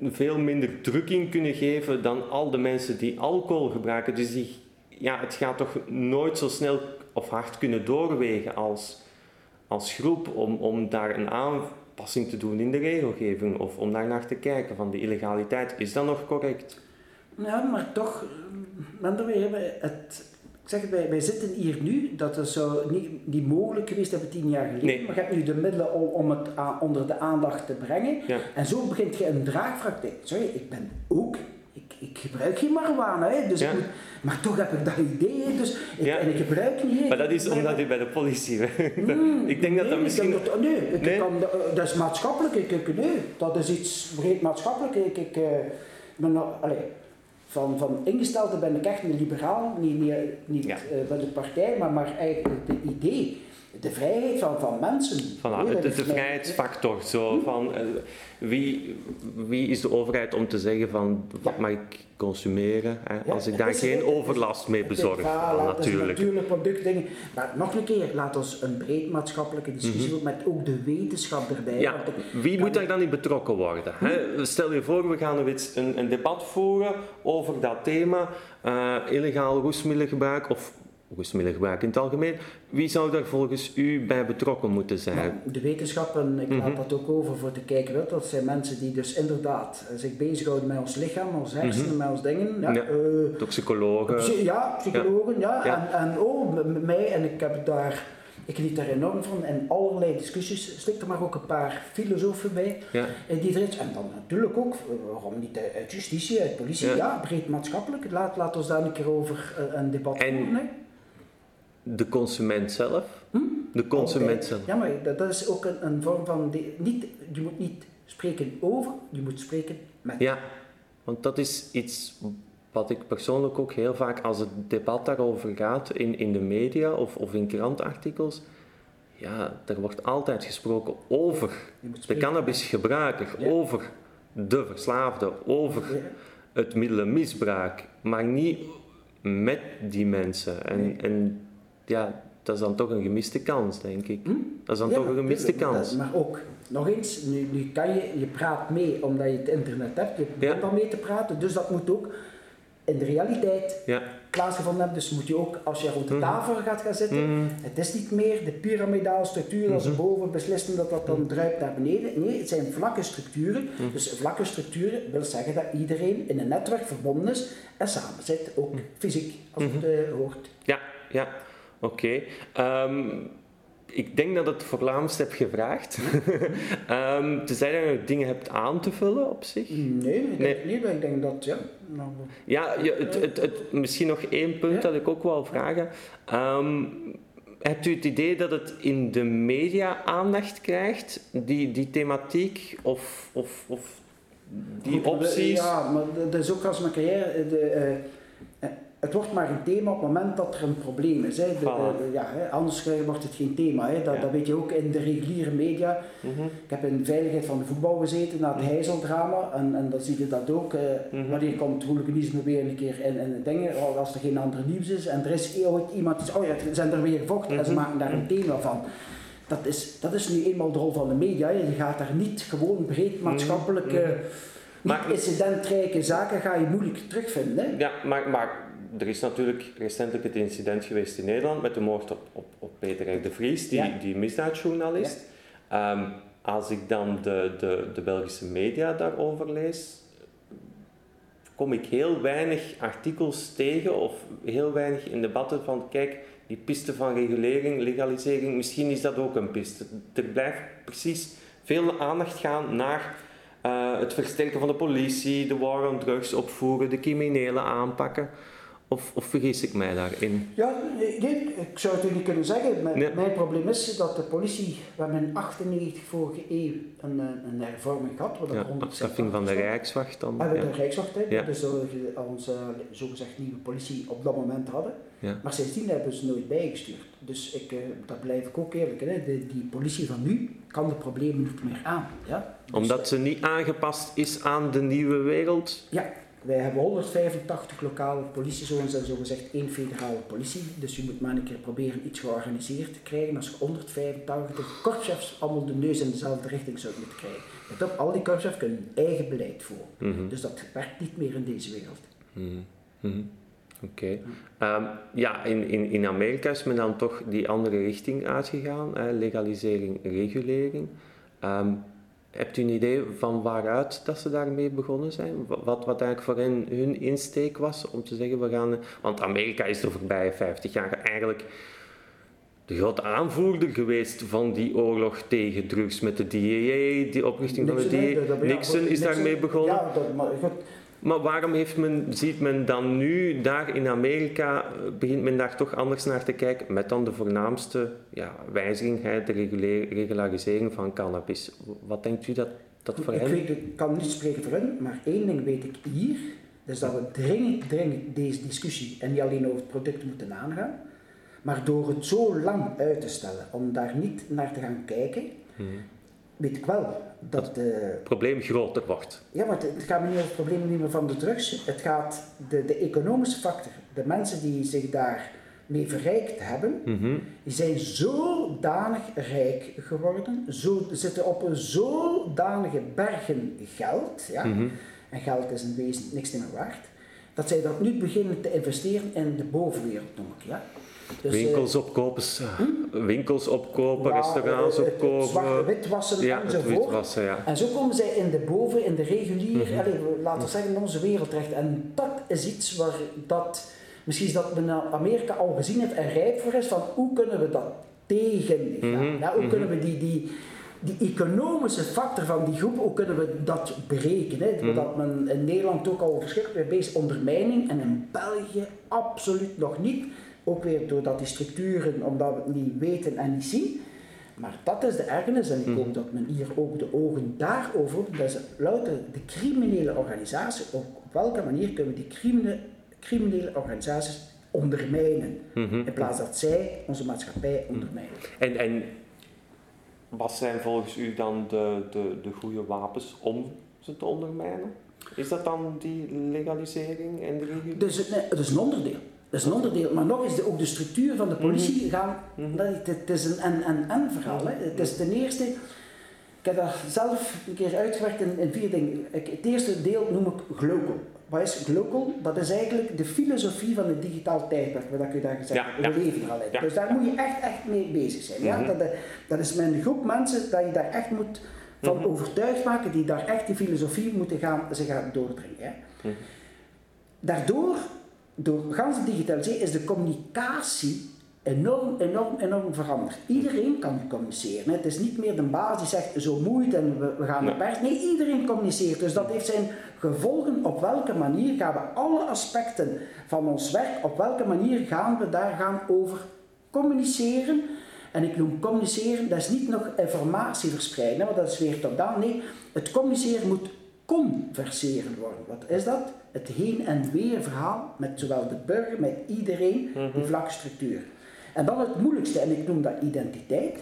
veel minder drukking kunnen geven dan al de mensen die alcohol gebruiken. Dus die, ja, het gaat toch nooit zo snel of hard kunnen doorwegen als, als groep om, om daar een aanpassing te doen in de regelgeving of om daar naar te kijken van de illegaliteit. Is dat nog correct? Ja, maar toch, men weer hebben het. Ik zeg het, wij, wij zitten hier nu, dat is zo niet, niet mogelijk geweest hebben tien jaar geleden. Nee. Maar je hebt nu de middelen om, om het onder de aandacht te brengen. Ja. En zo begint je een draagvlak te. Sorry, ik ben ook. Ik, ik gebruik geen marijuana, hè, dus Ja. ik moet, maar toch heb ik dat idee, dus ik, Ja. en ik gebruik niet. hè. Maar dat is omdat u bij de politie werkt. Hmm, ik denk dat nee, dat misschien... dat- nee, ik Nee? Kan, eh, dat is maatschappelijk. Ik, ik, nee, dat is iets breed maatschappelijk. Ik, ik eh, ben allee, van, van ingestelde ben ik echt een liberaal, niet, niet, niet Ja. eh, bij de partij, maar, maar eigenlijk het idee, de vrijheid van, van mensen. Voilà, het de mij- vrijheidsfactor. Zo van, eh, wie, wie is de overheid om te zeggen van wat mag ik consumeren? Hè, Ja, als ik daar geen overlast mee bezorg. voilà, natuurlijk. natuurlijk product dingen. Maar nog een keer, laat ons een breed maatschappelijke discussie doen met ook de wetenschap erbij. Mhm. Ja, wie moet daar dan in betrokken worden? Hè? Stel je voor, we gaan een, een, debat voeren over dat thema, eh, illegaal roesmiddelengebruik of roesmiddelengebruik in het algemeen. Wie zou daar volgens u bij betrokken moeten zijn? Maar de wetenschappen, ik Mhm. laat dat ook over voor te kijken, wel, dat zijn mensen die dus inderdaad eh, zich bezighouden met ons lichaam, ons hersenen, met ons dingen. Ja, Mhm. Ja. eh, Toxicologen? ja psychologen, ja. Ja. En, en oh, mij, en ik heb daar, ik daar enorm van, en allerlei discussies, slik er maar ook een paar filosofen bij, Ja. eh, die er. En dan natuurlijk ook, waarom niet uit justitie, uit politie, Ja. ja, breed maatschappelijk. Laat, laat ons daar een keer over een debat En- voeren. De consument zelf? Hm? De consument Altijd. zelf. Ja, maar dat, dat is ook een, een vorm van. Die, niet, je moet niet spreken over, je moet spreken met. Ja, want dat is iets wat ik persoonlijk ook heel vaak, als het debat daarover gaat in, in de media of, of in krantartikels, ja, er wordt altijd gesproken over de cannabisgebruiker, Ja. over de verslaafde, over Ja. het middelenmisbruik, maar niet met die mensen. En, Nee. en ja, dat is dan toch een gemiste kans, denk ik. Dat is dan toch een gemiste kans. maar ook, nog eens, nu, nu kan je, je praat mee omdat je het internet hebt, je bent al mee te praten, dus dat moet ook in de realiteit Ja. plaatsgevonden hebben. Dus moet je ook, als je rond de Mhm. tafel gaat gaan zitten, Mhm. het is niet meer de piramidale structuur als ze Mhm. boven beslissen dat dat dan druipt naar beneden. Nee, het zijn vlakke structuren. Dus vlakke structuren wil zeggen dat iedereen in een netwerk verbonden is en samen zit, ook fysiek, als het eh, hoort. Ja, ja, oké. Ehm, ik denk dat het voor Vlaams heb gevraagd. Dat je nog dingen hebt aan te vullen op zich. Nee, ik Nee. niet, maar ik denk dat, ja. Nou, Ja, je, het, het, het, misschien nog één punt Ja. dat ik ook wil vragen. Ehm, hebt u het idee dat het in de media aandacht krijgt, die, die thematiek of, of, of die opties? Ja, maar dat is ook als mijn carrière. De, eh, het wordt maar een thema op het moment dat er een probleem is. Hè. De, ja, hè, anders eh, wordt het geen thema. Hè. Dat, Ja. dat weet je ook in de reguliere media. Mhm, Ik heb in veiligheid van de voetbal gezeten na het Heizeldrama. En, en dan zie je dat ook. eh, Mhm. Wanneer komt hooliganisme weer een keer in, in dingen. Als er geen ander nieuws is. En er is ooit iemand die oh ja, ze zijn er weer gevochten. En ze Mhm. maken daar een thema van. Dat is, dat is nu eenmaal de rol van de media. Je gaat daar niet gewoon breed maatschappelijke... Mhm. Maar- incidentrijke zaken ga je moeilijk terugvinden. Hè? Ja, maar, maar er is natuurlijk recentelijk het incident geweest in Nederland met de moord op, op, op Peter R. de Vries, die, Ja. die misdaadjournalist. Ehm, als ik dan de, de, de Belgische media daarover lees, kom ik heel weinig artikels tegen of heel weinig in debatten van kijk, die piste van regulering, legalisering, misschien is dat ook een piste. Er blijft precies veel aandacht gaan naar eh, het versterken van de politie, de war on drugs opvoeren, de criminelen aanpakken. Of, of vergis ik mij daarin? Ja, nee, ik zou het u niet kunnen zeggen. Mijn, Nee. mijn probleem is dat de politie, we hebben in 98 vorige eeuw een, eh, een hervorming gehad. dat Ja, 100 afschaffing van de. Rijkswacht dan. We hebben Ja. de Rijkswacht, hè, Ja. dus dat we onze zogezegd nieuwe politie op dat moment hadden. Ja. Maar sindsdien hebben ze nooit bijgestuurd. Dus ik, eh, daar blijf ik ook eerlijk in. Hè. De, die politie van nu kan de problemen niet meer aan. Ja? Dus, Omdat ze niet aangepast is aan de nieuwe wereld. Ja, wij hebben 185 lokale politiezones en zogezegd één federale politie. Dus je moet maar een keer proberen iets georganiseerd te krijgen. Als je 185 korpschefs allemaal de neus in dezelfde richting zou moeten krijgen. Let op, al die korpschefs kunnen hun eigen beleid voeren. Mhm. Dus dat werkt niet meer in deze wereld. Mhm. Mhm. Oké. Ehm, ja, in, in, in Amerika is men dan toch die andere richting uitgegaan, hè, legalisering, regulering. Ehm, hebt u een idee van waaruit dat ze daarmee begonnen zijn? Wat, wat eigenlijk voor hen hun insteek was om te zeggen, we gaan... Want Amerika is de voorbije 50 jaar eigenlijk de grote aanvoerder geweest van die oorlog tegen drugs met de DEA, die oprichting van de DEA. Nixon is daarmee begonnen. Ja, dat, maar Maar waarom heeft men, ziet men dan nu daar in Amerika, eh, begint men daar toch anders naar te kijken, met dan de voornaamste ja, wijziging, de regularisering van cannabis. Wat denkt u dat, dat voor ik, hen... weet, ik kan niet spreken voor hen, maar één ding weet ik hier. Dus dat we dringend, dringend deze discussie, en niet alleen over het product moeten aangaan, maar door het zo lang uit te stellen, om daar niet naar te gaan kijken, Mhm. Weet ik wel dat de... het probleem groter wordt? Ja, maar het, gaat me niet over het probleem niet meer van de drugs. Het gaat de, de economische factor. De mensen die zich daar mee verrijkt hebben, Mhm. die zijn zodanig rijk geworden, zo, zitten op een zodanige bergen geld, ja, Mhm. en geld is in wezen niks meer waard, dat zij dat nu beginnen te investeren in de bovenwereld, noem ik. Ja. Dus, eh, winkels opkopen, winkels opkopen, ja, restaurants het- het- het zwarte opkopen. witwassen Ja, enzovoort. witwassen, ja. En zo komen zij in de boven, in de regulier, Mhm. allee, we- laten we zeggen in onze wereld terecht. En dat is iets waar dat, misschien is dat men in Amerika al gezien heeft en rijp voor is, van hoe kunnen we dat? Mhm, Ja, hoe mhm. kunnen we die, die, die economische factor van die groep, hoe kunnen we dat breken? Hè? Mhm. Dat men in Nederland ook al verschrikkelijk bezig ondermijning en in België absoluut nog niet. Ook weer doordat die structuren, omdat we het niet weten en niet zien. Maar dat is de ergernis en ik hoop Mhm. dat men hier ook de ogen daarover opent. Dat is louter de criminele organisatie. Op welke manier kunnen we die criminele, criminele organisaties ondermijnen? Mhm. In plaats dat zij onze maatschappij ondermijnen. En, en wat zijn volgens u dan de, de, de goede wapens om ze te ondermijnen? Is dat dan die legalisering en de regulering? Dus nee, het is een onderdeel. Dat is een onderdeel, maar nog is de, ook de structuur van de politie Mhm. gaan. dat, het, is een en-en-en verhaal. Hè. Het is ten eerste, ik heb dat zelf een keer uitgewerkt in, in vier dingen. Ik, het eerste deel noem ik glocal. Wat is glocal? Dat is eigenlijk de filosofie van het digitaal tijdperk, wat ik u daar gezegd Ja, heb. We ja. leven er al in. Ja. Dus daar moet je echt, echt mee bezig zijn. Ja? Mhm. dat, dat is met een groep mensen dat je daar echt moet van Mhm. overtuigd maken, die daar echt die filosofie moeten gaan, ze gaan doordringen. Hè? Mhm. Daardoor, door ganse digitalisering, is de communicatie enorm, enorm, enorm veranderd. Iedereen kan communiceren. Het is niet meer de baas die zegt zo moeit en we, we gaan naar Nee. pers. Nee, iedereen communiceert. Dus dat heeft zijn gevolgen op welke manier gaan we alle aspecten van ons werk, op welke manier gaan we daar gaan over communiceren. En ik noem communiceren, dat is niet nog informatie verspreiden, want dat is weer tot dan. Nee, het communiceren moet converseren worden. Wat is dat? Het heen en weer verhaal met zowel de burger, met iedereen, die vlakke structuur. En dan het moeilijkste, en ik noem dat identiteit,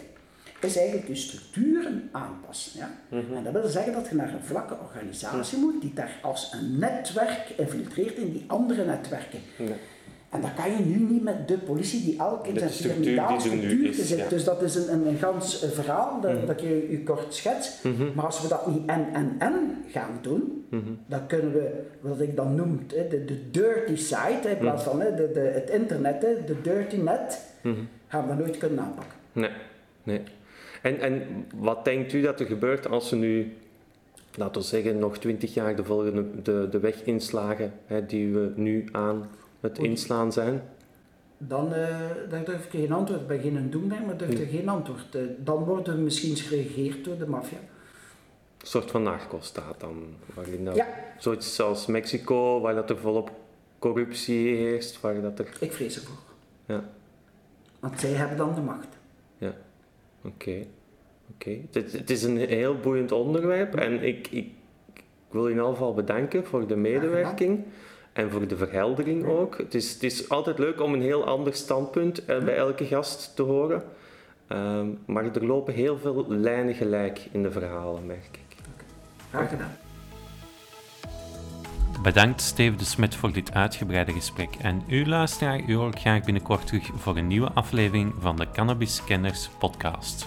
is eigenlijk je structuren aanpassen. Ja? En dat wil zeggen dat je naar een vlakke organisatie moet, die daar als een netwerk infiltreert in die andere netwerken. En dat kan je nu niet met de politie die elk in zijn piramidaal structuur is, zit. ja. Dus dat is een, een, een gans eh, verhaal dat, Mhm. dat ik je, je kort schets. Maar als we dat niet en en en gaan doen, Mhm. dan kunnen we, wat ik dan noem, de, de dirty side, in plaats van hè, de, de, het internet, hè, de dirty net, Mhm. gaan we nooit kunnen aanpakken. Nee, nee. En, en wat denkt u dat er gebeurt als ze nu, laten we zeggen, nog twintig jaar de, volgende, de, de weg inslagen hè, die we nu aan het inslaan zijn? Dan, eh, durf ik geen antwoord, ben geen doemdenker, maar durf ik geen antwoord. Eh, dan worden we misschien geregeerd door de maffia. Een soort van narco-staat dan, waarin dat, Ja. zoiets zoals Mexico, waar dat er volop corruptie heerst, waar dat er... Ik vrees ervoor. Ja. Want zij hebben dan de macht. Oké, oké. Het, het is een heel boeiend onderwerp en ik, ik, ik wil je in ieder geval bedanken voor de medewerking en voor de verheldering ook. Het is, het is altijd leuk om een heel ander standpunt eh, bij elke gast te horen. Ehm, maar er lopen heel veel lijnen gelijk in de verhalen, merk ik. Graag gedaan. Bedankt Steve de Smet voor dit uitgebreide gesprek. En u luisteraar, u hoort graag binnenkort terug voor een nieuwe aflevering van de Cannabis Kenners podcast.